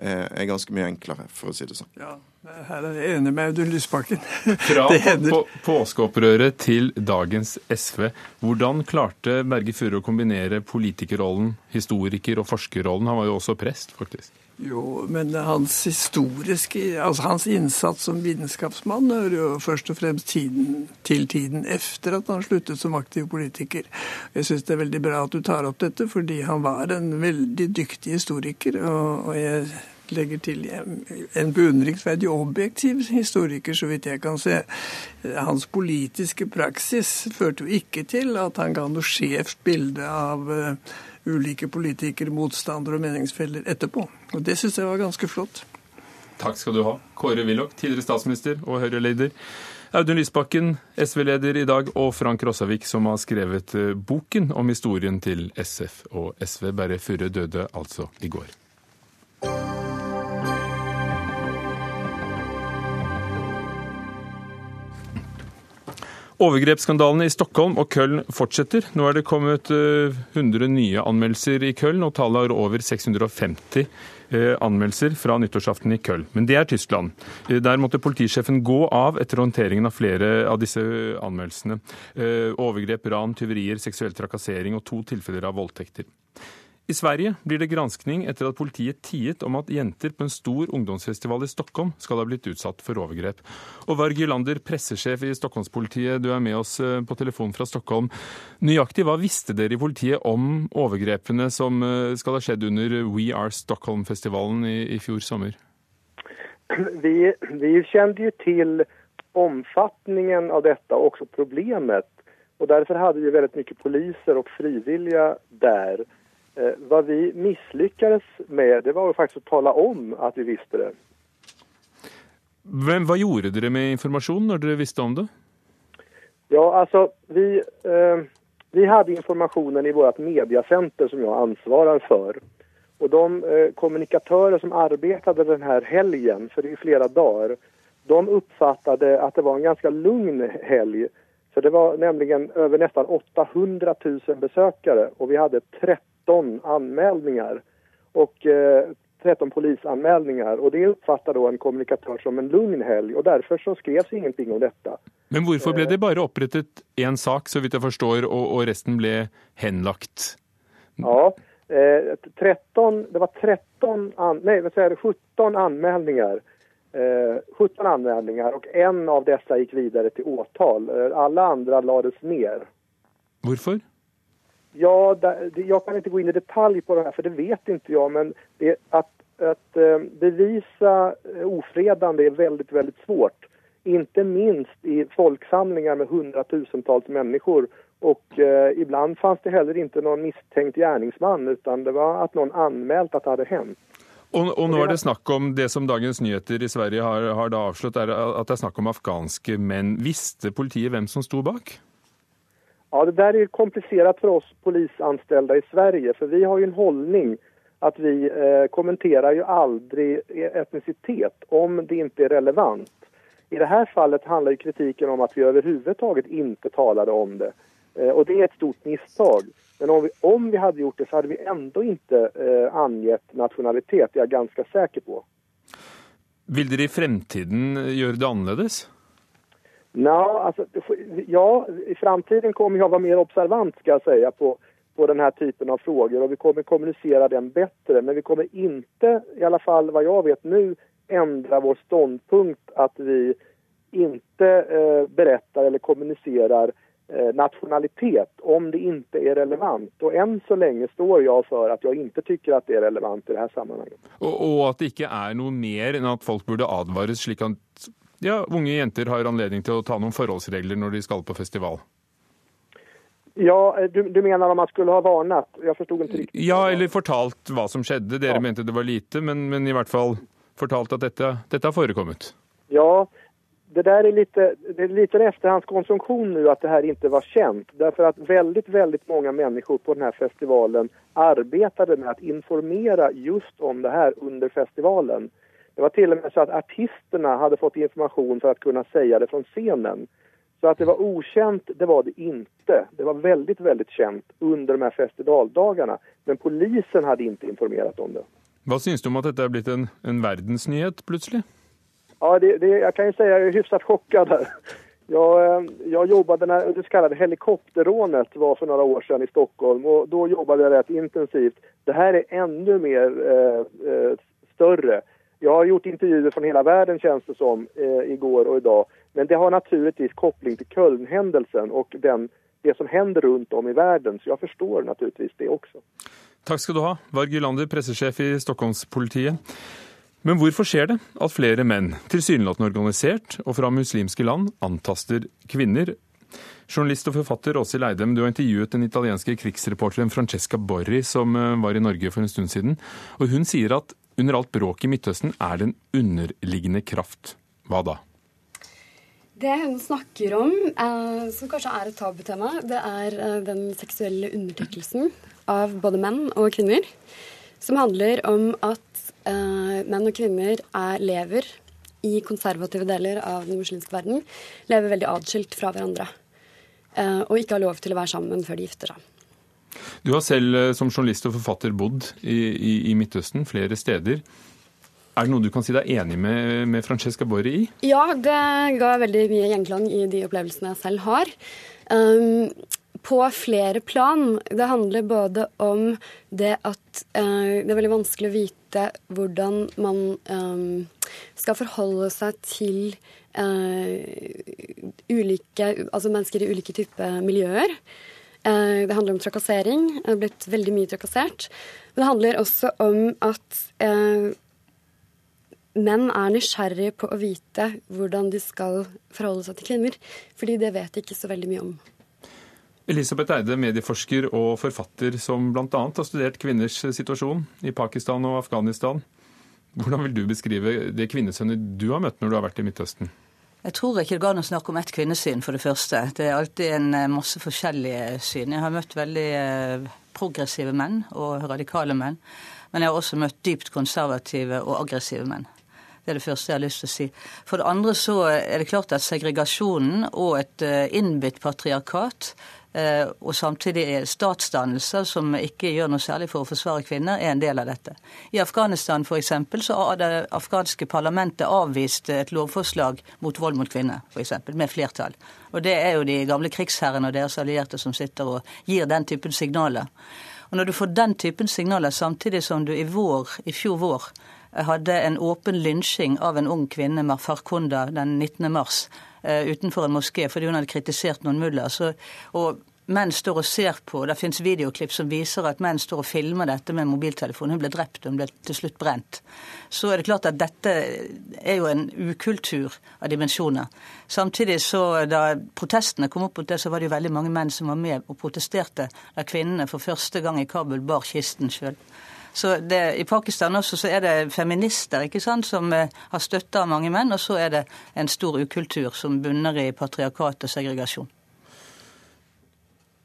S8: er, ganske mye enklere, for å si det sånn.
S9: Ja. Her er jeg enig med Audun Lysbakken.
S1: Fra på, påskeopprøret til dagens SV. Hvordan klarte Berge Furre å kombinere politikerrollen, historiker- og forskerrollen? Han var jo også prest, faktisk.
S9: Jo, men hans historiske Altså hans innsats som vitenskapsmann hører jo først og fremst tiden, til tiden efter at han sluttet som aktiv politiker. Jeg syns det er veldig bra at du tar opp dette, fordi han var en veldig dyktig historiker. Og, og jeg legger til en beundringsverdig objektiv historiker, så vidt jeg kan se. Hans politiske praksis førte jo ikke til at han ga noe skjevt bilde av uh, ulike politikere, motstandere og meningsfeller etterpå. Og Det syns jeg var ganske flott.
S1: Takk skal du ha, Kåre Willoch, tidligere statsminister og Høyre-leder. Audun Lysbakken, SV-leder i dag, og Frank Rossavik, som har skrevet eh, boken om historien til SF og SV. Bare Furre døde altså i går. Overgrepsskandalene i Stockholm og Köln fortsetter. Nå er det kommet 100 eh, nye anmeldelser i Köln, og tallet er over 650 eh, anmeldelser fra nyttårsaften i Köln. Men det er Tyskland. Eh, der måtte politisjefen gå av etter håndteringen av flere av disse anmeldelsene. Overgrep, ran, tyverier, seksuell trakassering og to tilfeller av voldtekter. I Sverige blir det granskning etter at politiet tiet om at jenter på en stor ungdomsfestival i Stockholm skal ha blitt utsatt for overgrep. Og Varg Jylander, pressesjef i Stockholmspolitiet, du er med oss eh, på telefon fra Stockholm. Nøyaktig hva visste dere i politiet om overgrepene som eh, skal ha skjedd under We Are Stockholm-festivalen i, i, fjor sommer?
S11: Vi, vi kjente jo til omfattningen av dette, og også problemet. Og Derfor hadde vi veldig mye poliser og frivillige der. Eh, vad vi misslyckades med, det var jo faktisk å tale om at vi visste det.
S1: Hvem, hva gjorde dere med informasjonen når dere visste om det?
S11: Ja, altså, vi, eh, vi hadde informasjonen i vårt mediesenter som jeg ansvarer for. Og de eh, kommunikatører som arbeidet denne helgen, for det er flere dager, de oppfattet at det var en ganske lugn helg. For det var nemlig over nesten 800 000 besøkere, og vi hadde 30 13 anmälningar och eh, 13 polisanmälningar och det uppfattar då en kommunikatör som en lugn helg og derfor så skrevs ingenting om dette.
S1: Men hvorfor ble det bare opprettet én sak, så vidt jeg forstår, og, og resten ble henlagt?
S11: Ja, eh, 13, det var 13, an, nej, vad säger, 17 anmälningar. Eh, 17 anmälningar och en av dessa gikk videre til åtal. alle alla andra lades ner.
S1: Hvorfor?
S11: Ja, jag kan inte gå in i detalj på det här för det vet inte jag men det, att, att eh, bevisa eh, ofredande är väldigt, väldigt svårt. Inte minst i folksamlingar med hundratusentals människor och eh, ibland fanns det heller inte någon misstänkt gärningsman utan det var att någon anmält att det hade hänt.
S1: Og, og, nå er det snakk om det som Dagens Nyheter i Sverige har, har da avslått, er at det er snakk om afghanske menn. Visste politiet hvem som sto bak?
S11: Ja, det där är komplicerat för oss polisanställda i Sverige för vi har ju en hållning att vi eh, kommenterar ju aldrig etnicitet om det inte är relevant. I det här fallet handlar ju kritiken om att vi överhuvudtaget inte talade om det. Eh, och det är ett stort misstag. Men om vi, om vi hade gjort det så hade vi ändå inte eh, angett nationalitet, det er jeg ganske sikker på.
S1: Vil dere i fremtiden gjøre det annerledes?
S11: No, alltså, ja, i framtiden kommer jag vara mer observant ska jag säga på, på den här typen av frågor och vi kommer kommunicera den bättre. Men vi kommer inte, i alla fall vad jag vet nu, ändra vår ståndpunkt att vi inte eh, berättar eller kommunicerar eh, nationalitet om det inte är relevant. Og enn så lenge står jeg for at jeg ikke tycker at det er relevant i det her sammenhenget.
S1: Og, og at det ikke er noe mer enn at folk burde advares, slik at ja, unge jenter har anledning til å ta noen forholdsregler når de skal på festival?
S11: Ja, eh, du, du mener om man skulle ha varnet? Jeg forsto ikke riktig.
S1: Ja, eller fortalt hva som skjedde. Dere ja. mente det var lite, men, men, i hvert fall fortalt at dette, dette har forekommet.
S11: Ja, det der er litt, det er litt efterhandskonstruktion nå at det her ikke var kjent. Derfor at veldig, veldig mange mennesker på denne festivalen arbeidet med å informere just om det her under festivalen. Det var til og med så at artistene hadde fått informasjon for å kunne si det fra scenen. Så at det var okjent, det var det ikke. Det var veldig, veldig kjent under de her festivaldagene. Men polisen hadde ikke informert om det.
S1: Hva syns du om at dette er blitt en, en verdensnyhet plutselig?
S11: Ja, det, det, jeg kan jo si jeg er hyfsat chockad her. Jeg, eh, jobbet när det så helikopterrånet var for noen år siden i Stockholm og da jobbet jeg rett intensivt. Det her er enda mer eh, eh. Jeg har gjort intervjuer fra hele verden, kjennes det som, eh, og i dag. Men det har naturligvis koppling til Köln-händelsen og den, det som hender rundt om i verden. Så jeg forstår naturligvis det også.
S1: Takk skal du ha, Varg Ylander, pressesjef i Stockholmspolitiet. Men hvorfor skjer det at flere menn, tilsynelatende organisert og fra muslimske land, antaster kvinner? Journalist og forfatter Åshild Eidem, du har intervjuet den italienske krigsreporteren Francesca Borri, som eh, var i Norge for en stund siden. Og hun sier at under alt bråk i Midtøsten er det en underliggende kraft. Hva da?
S12: Det hun snakker om, eh, som kanskje er et tabutema, det er eh, den seksuelle undertrykkelsen av både menn og kvinner. Som handler om at eh, menn og kvinner er, lever i konservative deler av den muslimske verden. Lever veldig atskilt fra hverandre. Og ikke har lov til å være sammen før de gifter seg.
S1: Du har selv eh, som journalist og forfatter bodd i, i, i Midtøsten flere steder. Er det noe du kan si deg enig med, med Francesca Borri i?
S12: Ja, det ga veldig mye gjenklang i de opplevelsene jeg selv har. Um, på flere plan. Det handler både om det at uh, det er veldig vanskelig å vite hvordan man um, skal forholde seg til uh, ulike, altså mennesker i ulike typer miljøer. Uh, det handler om trakassering. Det har blitt veldig mye trakassert. Men Det handler også om at menn er nysgjerrige på å vite hvordan de skal forholde seg til kvinner. Fordi det vet de ikke så veldig mye om.
S1: Elisabeth Eide, medieforsker og forfatter som bl.a. har studert kvinners situasjon i Pakistan og Afghanistan. Hvordan vil du beskrive det kvinnesønnet du har møtt når du har vært i Midtøsten?
S13: Jeg tror ikke det går an å snakke om ett kvinnesyn, for det første. Det er alltid en eh, masse forskjellige syn. Jeg har møtt veldig eh, progressive menn og radikale menn. Men jeg har også møtt dypt konservative og aggressive menn. Det er det første jeg har lyst til å si. For det andre så er det klart at segregasjonen og et eh, innbitt patriarkat og samtidig statsdannelser som ikke gjør noe særlig for å forsvare kvinner, er en del av dette. I Afghanistan f.eks. så har det afghanske parlamentet avvist et lovforslag mot vold mot kvinner, f.eks., med flertall. Og det er jo de gamle krigsherrene og deres allierte som sitter og gir den typen signaler. Og når du får den typen signaler samtidig som du i vår, i fjor vår hadde en åpen lynsjing av en ung kvinne, Farkonda, den 19. mars eh, utenfor en moské fordi hun hadde kritisert noen muller. Og menn står og ser på, det finnes videoklipp som viser at menn står og filmer dette med mobiltelefon. Hun ble drept, hun ble til slutt brent. Så er det klart at dette er jo en ukultur av dimensjoner. Samtidig så da protestene kom opp mot det, så var det jo veldig mange menn som var med og protesterte da kvinnene for første gang i Kabul bar kisten sjøl. Så det, I Pakistan også så er det feminister ikke sant, som har støtte av mange menn, og så er det en stor ukultur som bunner i patriarkat og segregasjon.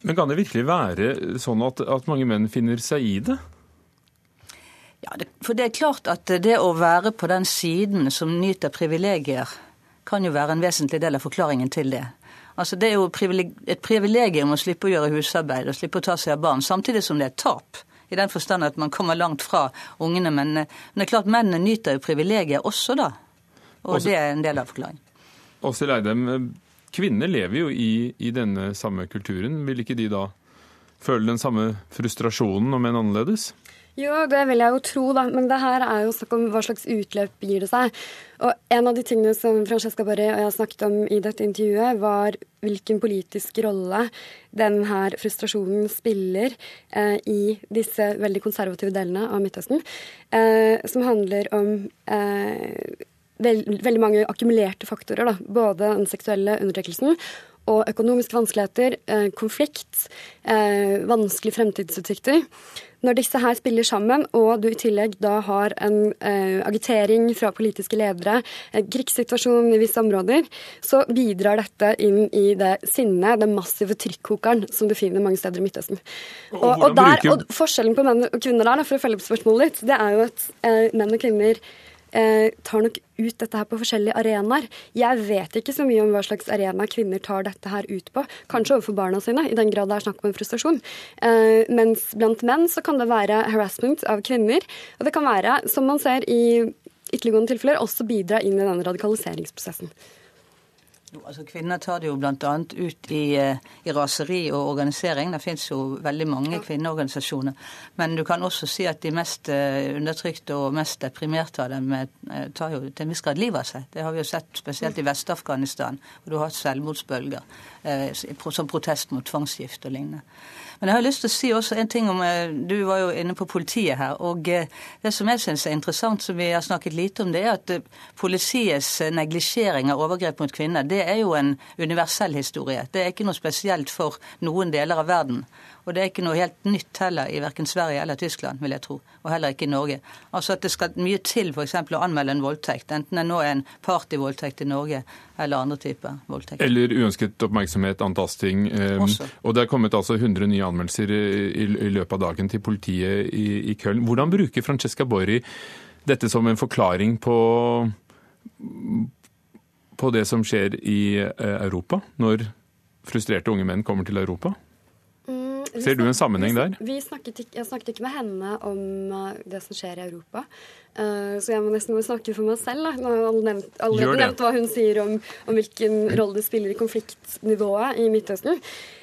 S1: Men kan det virkelig være sånn at, at mange menn finner seg i det?
S13: Ja, det, for det er klart at det å være på den siden som nyter privilegier, kan jo være en vesentlig del av forklaringen til det. Altså Det er jo et privilegium å slippe å gjøre husarbeid og slippe å ta seg av barn, samtidig som det er tap i den forstand at man kommer langt fra ungene. Men, men det er klart mennene nyter jo privilegiet også, da. Og også, det er en del av forklaringen.
S1: Åshild Eidem, kvinner lever jo i, i, denne samme kulturen. Vil ikke de da føle den samme frustrasjonen, om enn annerledes?
S12: Jo, det vil jeg jo tro, da. Men det her er jo snakk om hva slags utløp gir det seg. Og en av de tingene som Francesca Barré og jeg snakket om i dette intervjuet, var hvilken politisk rolle denne frustrasjonen spiller eh, i disse veldig konservative delene av Midtøsten. Eh, som handler om eh, veld, veldig mange akkumulerte faktorer. Da. Både den seksuelle undertrekkelsen og økonomiske vanskeligheter, eh, konflikt, eh, vanskelige fremtidsutsikter. Når disse her spiller sammen, og du i tillegg da har en eh, agitering fra politiske ledere, en krigssituasjon i visse områder, så bidrar dette inn i det sinnet, den massive trykkokeren som du finner mange steder i Midtøsten. Og, og, der, og Forskjellen på menn og kvinner der, for å følge opp spørsmålet ditt, det er jo at menn og kvinner eh, tar nok ut dette her på forskjellige arenaer. Jeg vet ikke så mye om hva slags arena kvinner tar dette her ut på. Kanskje overfor barna sine, i den grad det er snakk om en frustrasjon. Eh, mens blant menn så kan det være harassment av kvinner. Og det kan være, som man ser i ytterliggående tilfeller, også bidra inn i denne radikaliseringsprosessen.
S13: Jo, altså Kvinner tar det jo bl.a. ut i, eh, i, raseri og organisering. Det finnes jo veldig mange kvinneorganisasjoner. Men du kan også si at de mest eh, undertrykte og mest deprimerte av dem eh, tar jo til en viss grad livet av seg. Det har vi jo sett spesielt i Vest-Afghanistan, hvor du har hatt selvmordsbølger som protest mot tvangsgift og lignende. Men jeg har lyst til å si også en ting om eh, Du var jo inne på politiet her. og eh, Det som jeg syns er interessant, som vi har snakket lite om, det er at eh, politiets neglisjering av overgrep mot kvinner, det er jo en universell historie. Det er ikke noe spesielt for noen deler av verden. Og det er ikke noe helt nytt heller i verken Sverige eller Tyskland, vil jeg tro. Og heller ikke i Norge. Altså at det skal mye til f.eks. å anmelde en voldtekt, enten det nå er en partyvoldtekt i Norge eller andre typer voldtekt.
S1: Eller uønsket oppmerksomhet, antasting. Um, og det er kommet altså 100 nye anmeldelser i, i, i løpet av dagen til politiet i, i Köln. Hvordan bruker Francesca Borri dette som en forklaring på på det som skjer i eh, Europa, når frustrerte unge menn kommer til Europa? Ser du en sammenheng der?
S12: Vi snakket jeg snakket ikke med henne om uh, det som skjer i Europa. Uh, så jeg må nesten snakke for meg selv. Nå har allerede nevnt hva hun sier om, om, hvilken rolle det spiller i konfliktnivået i Midtøsten.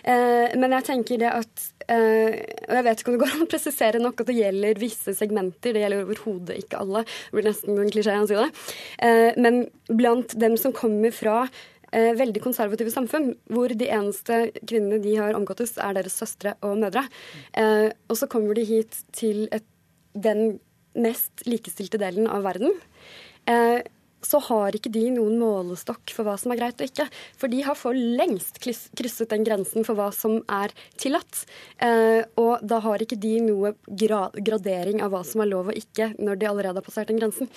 S12: Uh, men jeg tenker det at og jeg vet ikke om det går an å presisere nok at det gjelder visse segmenter. Det gjelder overhodet ikke alle. Det blir nesten en klisjé å si det. men blant dem som kommer fra eh, veldig konservative samfunn, hvor de eneste kvinnene de har omgåttes, er deres søstre og mødre. Eh, og så kommer de hit til et, den mest likestilte delen av verden. Eh, så har ikke de noen målestokk for hva som er greit og ikke. For de har for lengst krysset den grensen for hva som er tillatt. Eh, og da har ikke de noe gra gradering av hva som er lov og ikke, når de allerede har passert den grensen.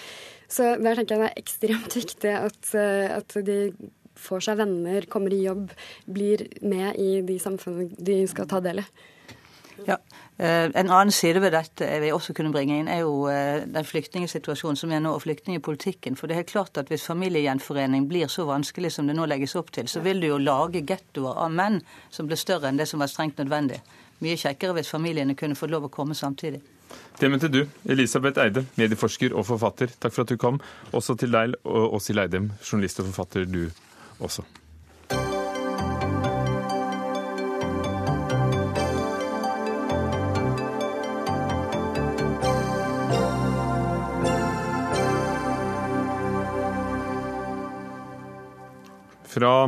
S12: Så der tenker jeg det er ekstremt viktig at, eh, at de får seg venner, kommer i jobb, blir med i de samfunnene de skal ta del i.
S13: Ja. Eh, en annen side ved dette jeg vil også kunne bringe inn, er jo eh, den flyktningsituasjonen som er nå, og flyktningpolitikken. For det er helt klart at hvis familiegjenforening blir så vanskelig som det nå legges opp til, så vil du jo lage gettoer av menn som blir større enn det som var strengt nødvendig. Mye kjekkere hvis familiene kunne fått lov å komme samtidig.
S1: Det mente du, Elisabeth Eide, medieforsker og forfatter. Takk for at du kom. Også til deg, Åshild Eidem, journalist og forfatter, du også. Fra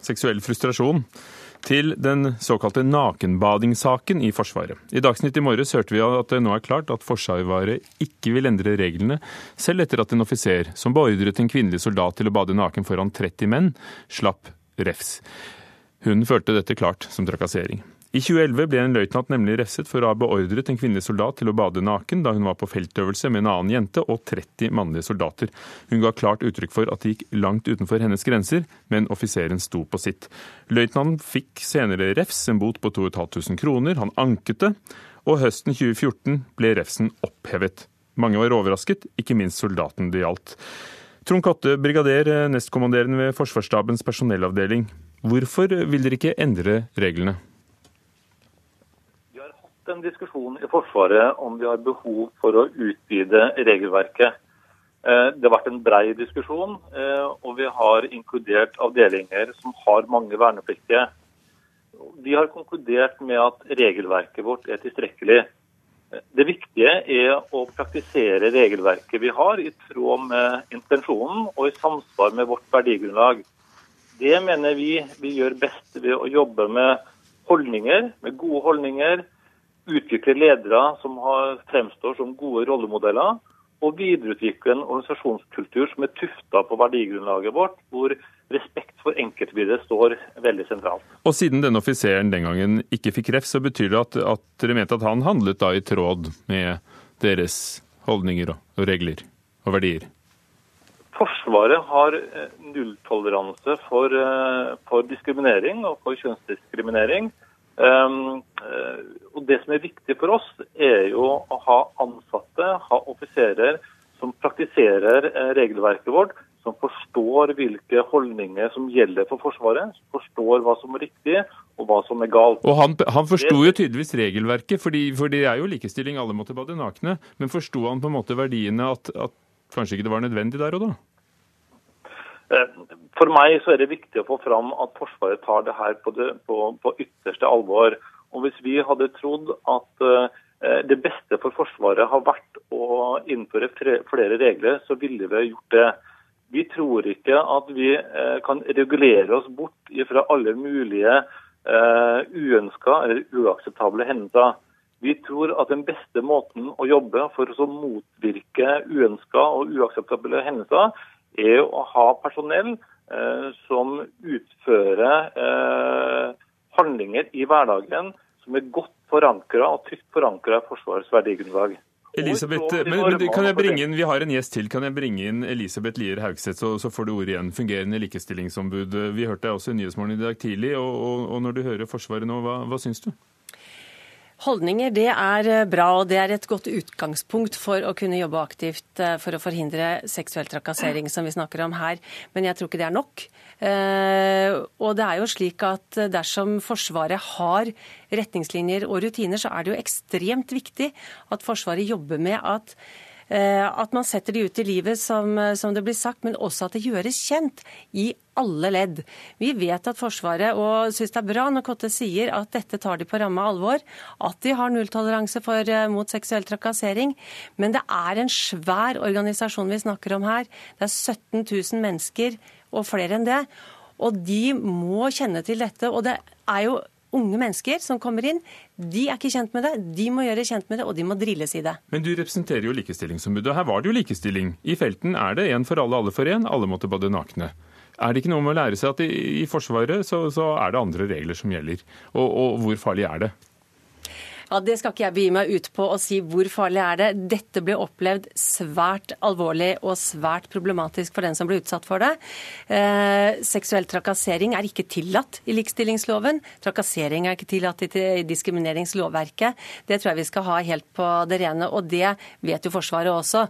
S1: seksuell frustrasjon til den såkalte nakenbadingssaken i Forsvaret. I Dagsnytt i morges hørte vi at det nå er klart at Forsvaret ikke vil endre reglene, selv etter at en offiser som beordret en kvinnelig soldat til å bade naken foran 30 menn, slapp refs. Hun følte dette klart som trakassering. I 2011 ble en løytnant nemlig refset for å ha beordret en kvinnelig soldat til å bade naken da hun var på feltøvelse med en annen jente og 30 mannlige soldater. Hun ga klart uttrykk for at det gikk langt utenfor hennes grenser, men offiseren sto på sitt. Løytnanten fikk senere refs, en bot på 2500 kroner. Han anket det, og høsten 2014 ble refsen opphevet. Mange var overrasket, ikke minst soldaten det gjaldt. Trond Kotte, brigader, nestkommanderende ved Forsvarsstabens personellavdeling. Hvorfor vil dere ikke endre reglene?
S14: En diskusjon i Forsvaret om vi har behov for å utvide regelverket. Eh, det har vært en brei diskusjon, eh, og vi har inkludert avdelinger som har mange vernepliktige. Vi har konkludert med at regelverket vårt er tilstrekkelig. Det viktige er å praktisere regelverket vi har, i tråd med intensjonen og i samsvar med vårt verdigrunnlag. Det mener vi vi gjør best ved å jobbe med holdninger, med gode holdninger, utvikle ledere som har, fremstår som gode rollemodeller, og videreutvikle en organisasjonskultur som er tufta på verdigrunnlaget vårt, hvor respekt for enkeltbildet står veldig sentralt.
S1: Og siden denne offiseren den gangen ikke fikk ref, så betyr det at, at dere mente at han handlet da i tråd med deres holdninger og regler og verdier?
S14: Forsvaret har eh, nulltoleranse for, eh, for, diskriminering og for kjønnsdiskriminering. Um, og Det som er viktig for oss, er jo å ha ansatte, ha offiserer som praktiserer regelverket vårt, som forstår hvilke holdninger som gjelder for Forsvaret, forstår hva som er riktig og hva som er galt.
S1: Og Han, han forsto jo tydeligvis regelverket, fordi, for det er jo likestilling, alle måtte bade nakne. Men forsto han på en måte verdiene at, at kanskje ikke det var nødvendig der og da?
S14: Eh, for meg så er det viktig å få fram at Forsvaret tar det her på, det, på, på ytterste alvor. Og Hvis vi hadde trodd at uh, det beste for Forsvaret har vært å innføre flere regler, så ville vi gjort det. Vi tror ikke at vi uh, kan regulere oss bort fra alle mulige uønska eller uakseptable hendelser. Vi tror at den beste måten å jobbe for å motvirke uønska og uakseptable hendelser, er å ha personell eh, som utfører eh, handlinger i hverdagen som er godt forankra og trygt forankra i Forsvarets verdigrunnlag.
S1: Elisabeth, men, men, kan jeg bringe inn, Vi har en gjest til. Kan jeg bringe inn Elisabeth Lier Haugseth, så, så, får du ordet igjen. Fungerende likestillingsombud. Vi hørte deg også i Nyhetsmorgen i dag tidlig. og, og, og Når du hører Forsvaret nå, hva, hva syns du?
S15: Holdninger det er eh, bra, og det er et godt utgangspunkt for å kunne jobbe aktivt eh, for å forhindre seksuell trakassering, som vi snakker om her. Men jeg tror ikke det er nok. Eh, og det er jo slik at dersom Forsvaret har retningslinjer og rutiner, så er det jo ekstremt viktig at Forsvaret jobber med at at man setter de ut i livet, som, som, det blir sagt, men også at det gjøres kjent i alle ledd. Vi vet at Forsvaret og syns det er bra når Kotte sier at dette tar de på ramme alvor, at de har nulltoleranse eh, mot seksuell trakassering. Men det er en svær organisasjon vi snakker om her. Det er 17 000 mennesker og flere enn det. Og de må kjenne til dette. Og det er jo unge mennesker som kommer inn, de er ikke kjent med det. De må gjøre kjent med det, og de må drilles i det.
S1: Men du representerer jo Likestillingsombudet. Her var det jo likestilling. I felten er det én for alle, alle for én. Alle måtte bade nakne. Er det ikke noe med å lære seg at i, i Forsvaret så, så, er det andre regler som gjelder? Og, og hvor farlig er det?
S15: Ja, Det skal ikke jeg begi meg ut på å si hvor farlig er det. Dette ble opplevd svært alvorlig og svært problematisk for den som ble utsatt for det. Eh, seksuell trakassering er ikke tillatt i likestillingsloven. Trakassering er ikke tillatt i diskrimineringslovverket. Det tror jeg vi skal ha helt på det rene, og det vet jo Forsvaret også.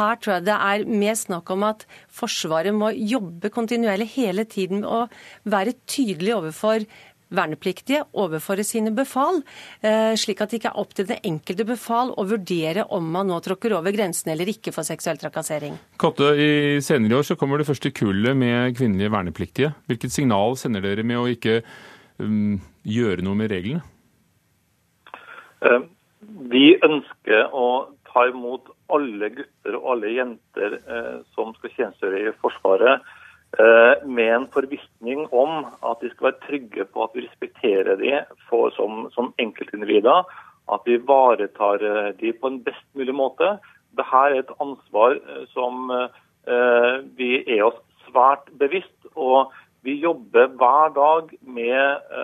S15: Her tror jeg det er mer snakk om at Forsvaret må jobbe kontinuerlig hele tiden og være tydelig overfor vernepliktige overfor sine befal, eh, slik at det ikke er opp til det enkelte befal å vurdere om man nå tråkker over grensen eller ikke for seksuell trakassering.
S1: Katte, i senere år så kommer det første kullet med kvinnelige vernepliktige. Hvilket signal sender dere med å ikke um, gjøre noe med reglene?
S14: Eh, vi ønsker å ta imot alle gutter og alle jenter eh, som skal tjenestegjøre i Forsvaret med en forvissning om at de skal være trygge på at vi respekterer dem som, som enkeltindivider. At vi ivaretar eh, dem på en best mulig måte. Dette er et ansvar eh, som vi er oss svært bevisst. Og vi jobber hver dag med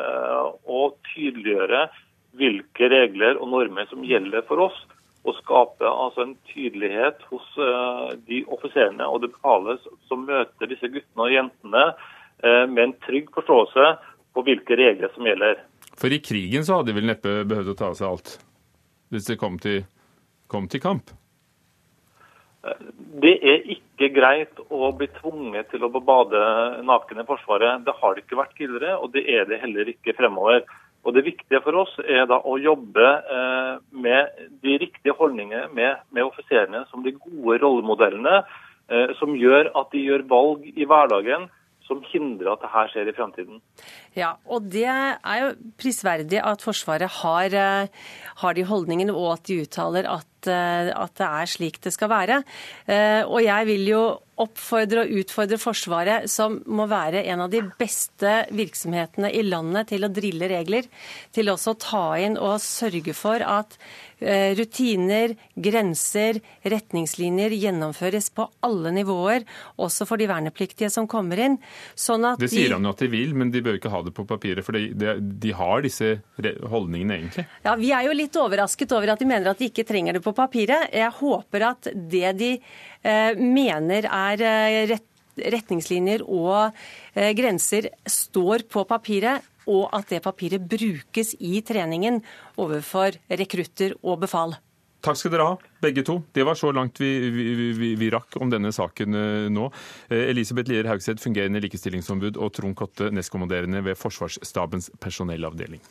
S14: å tydeliggjøre hvilke regler og normer som gjelder for oss å skape altså en tydelighet hos uh, de offiserene og det befalet som møter disse guttene og jentene uh, med en trygg forståelse på hvilke regler som gjelder.
S1: For i krigen så hadde de vel neppe behøvd å ta av seg alt, hvis det kom til, kom til kamp?
S14: Eh, det er ikke greit å bli tvunget til å bade naken i Forsvaret. Det har det ikke vært tidligere, og det er det heller ikke fremover. Og Det viktige for oss er da å jobbe eh, med de riktige holdningene med, med offiserene som de gode rollemodellene, eh, som gjør at de gjør valg i hverdagen som hindrer at dette skjer i fremtiden.
S15: Ja, og Det er jo prisverdig at Forsvaret har, eh, har de holdningene, og at de uttaler at, at, det er slik det skal være. Og jeg vil jo oppfordre og utfordre Forsvaret, som må være en av de beste virksomhetene i landet til å drille regler, til også å ta inn og sørge for at rutiner, grenser, retningslinjer gjennomføres på alle nivåer, også for de vernepliktige som kommer inn. Sånn at
S1: det sier han jo at de vil, men de bør ikke ha det på papiret. For de, de, de har disse holdningene egentlig.
S15: Ja, Vi er jo litt overrasket over at de mener at de ikke trenger det på papiret. Jeg håper at det de eh, mener er eh, rett retningslinjer og eh, grenser står på papiret, og at det papiret brukes i treningen overfor rekrutter og befal.
S1: Takk skal dere ha, begge to. Det var så langt vi, vi, vi, vi rakk om denne saken eh, nå. Eh, Elisabeth Lier Haugseth, fungerende likestillingsombud, og Trond Kotte, nestkommanderende ved Forsvarsstabens personellavdeling.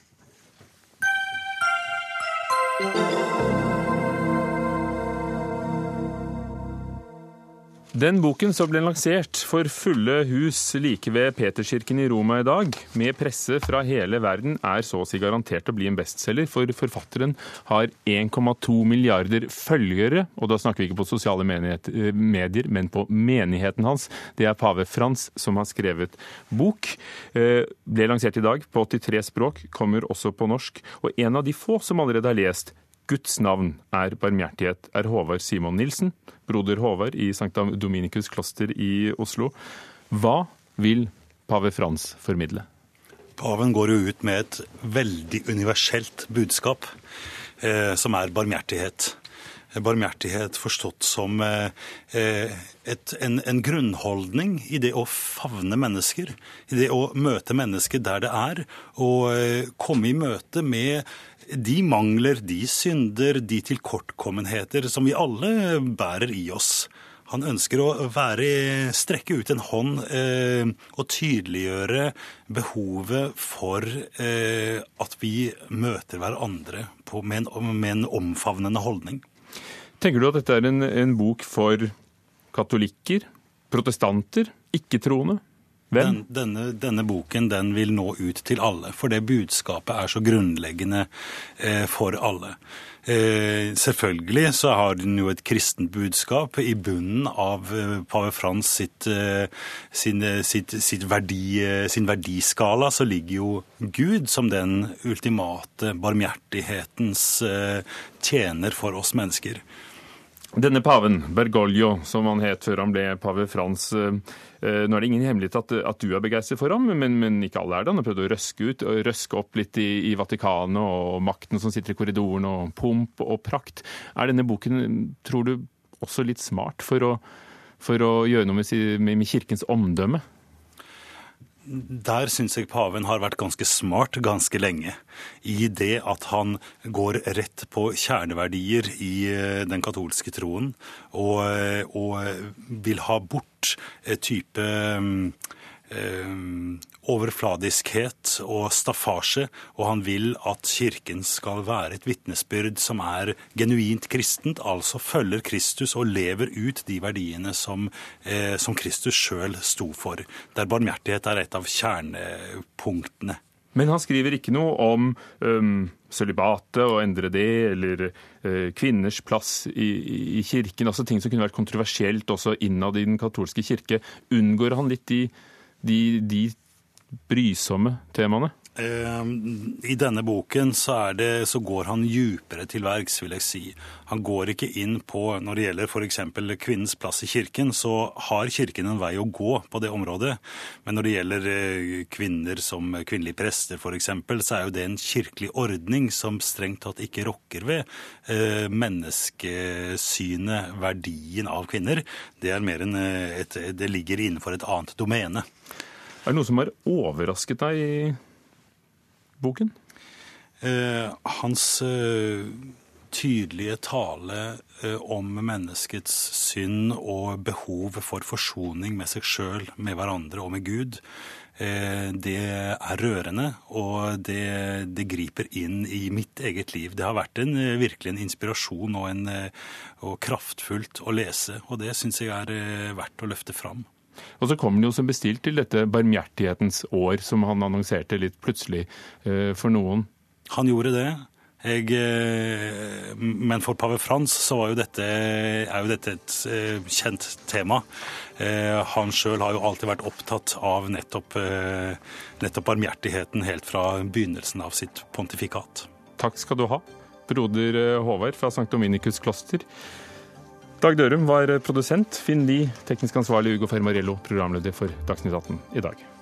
S1: Den boken som ble lansert for fulle hus like ved Peterskirken i Roma i dag, med presse fra hele verden, er så å si garantert å bli en bestselger, for forfatteren har 1,2 milliarder følgere, og da snakker vi ikke på sosiale medier, men på menigheten hans. Det er pave Frans som har skrevet bok. Eh, ble lansert i dag på 83 språk, kommer også på norsk, og en av de få som allerede har lest Guds navn er barmhjertighet, er Håvard Simon Nilsen, broder Håvard i St. Dominikus kloster i Oslo. Hva vil pave Frans formidle?
S16: Paven går jo ut med et veldig universelt budskap, eh, som er barmhjertighet. Barmhjertighet forstått som eh, et, en, en, grunnholdning i det å favne mennesker. I det å møte mennesker der det er, og eh, komme i møte med de mangler, de synder, de tilkortkommenheter som vi alle bærer i oss. Han ønsker å være, strekke ut en hånd eh, og tydeliggjøre behovet for eh, at vi møter hverandre på, med, en, med, en, omfavnende holdning.
S1: Tenker du at dette er en, en bok for katolikker, protestanter, ikke-troende?
S16: Den, denne, denne, boken den vil nå ut til alle, for det budskapet er så grunnleggende eh, for alle. Eh, selvfølgelig så har den jo et kristent budskap. I bunnen av eh, pave Frans sitt, eh, sin, sitt, sitt verdi, eh, sin verdiskala så ligger jo Gud som den ultimate barmhjertighetens eh, tjener for oss mennesker.
S1: Denne paven, Bergoglio, som han het før han ble pave Frans, Eh, nå er det ingen hemmelighet at, at du er begeistret for ham, men, men, ikke alle er det. Han har prøvd å røske ut, røske opp litt i, i Vatikanet og makten som sitter i korridoren, og pomp og prakt. Er denne boken, tror du, også litt smart for å, for å gjøre noe med, med kirkens omdømme?
S16: Der syns jeg paven har vært ganske smart ganske lenge. I det at han går rett på kjerneverdier i eh, den katolske troen, og, eh, og vil ha bort type mm, Eh, overfladiskhet og staffasje, og han vil at Kirken skal være et vitnesbyrd som er genuint kristent, altså følger Kristus og lever ut de verdiene som, eh, som Kristus sjøl sto for, der barmhjertighet er et av kjernepunktene.
S1: Men han skriver ikke noe om um, sølibatet og endre det, eller uh, kvinners plass i, i, kirken, altså ting som kunne vært kontroversielt også innad i den katolske kirke. Unngår han litt de de, de brysomme temaene?
S16: Ehm, I denne boken så, det, så, går han djupere til verks, vil jeg si. Han går ikke inn på Når det gjelder f.eks. kvinnens plass i kirken, så har kirken en vei å gå på det området. Men når det gjelder eh, kvinner som kvinnelige prester f.eks., så er jo det en kirkelig ordning som strengt tatt ikke rokker ved eh, menneskesynet, verdien av kvinner. Det, er mer enn eh, et, det ligger innenfor et annet domene.
S1: Er det noe som har overrasket deg boken?
S16: Eh, hans eh, tydelige tale eh, om menneskets synd og behov for forsoning med seg sjøl, med hverandre og med Gud, eh, det er rørende, og det, det, griper inn i mitt eget liv. Det har vært en, eh, virkelig en inspirasjon og, en, eh, og kraftfullt å lese, og det syns jeg er verdt å løfte fram.
S1: Og så kommer den jo som bestilt til dette barmhjertighetens år, som han annonserte litt plutselig uh, for noen.
S16: Han gjorde det. Jeg, uh, men for pave Frans så jo dette, er jo dette et uh, kjent tema. Han sjøl har jo alltid vært opptatt av nettopp, nettopp barmhjertigheten helt fra begynnelsen av sitt pontifikat.
S1: Takk skal du ha. broder eh, Håvard fra St. Dominikus kloster. Dag Dørum var produsent. Finn Lie, teknisk ansvarlig Ugo Fermarello, programleder for Dagsnytt 18 i dag.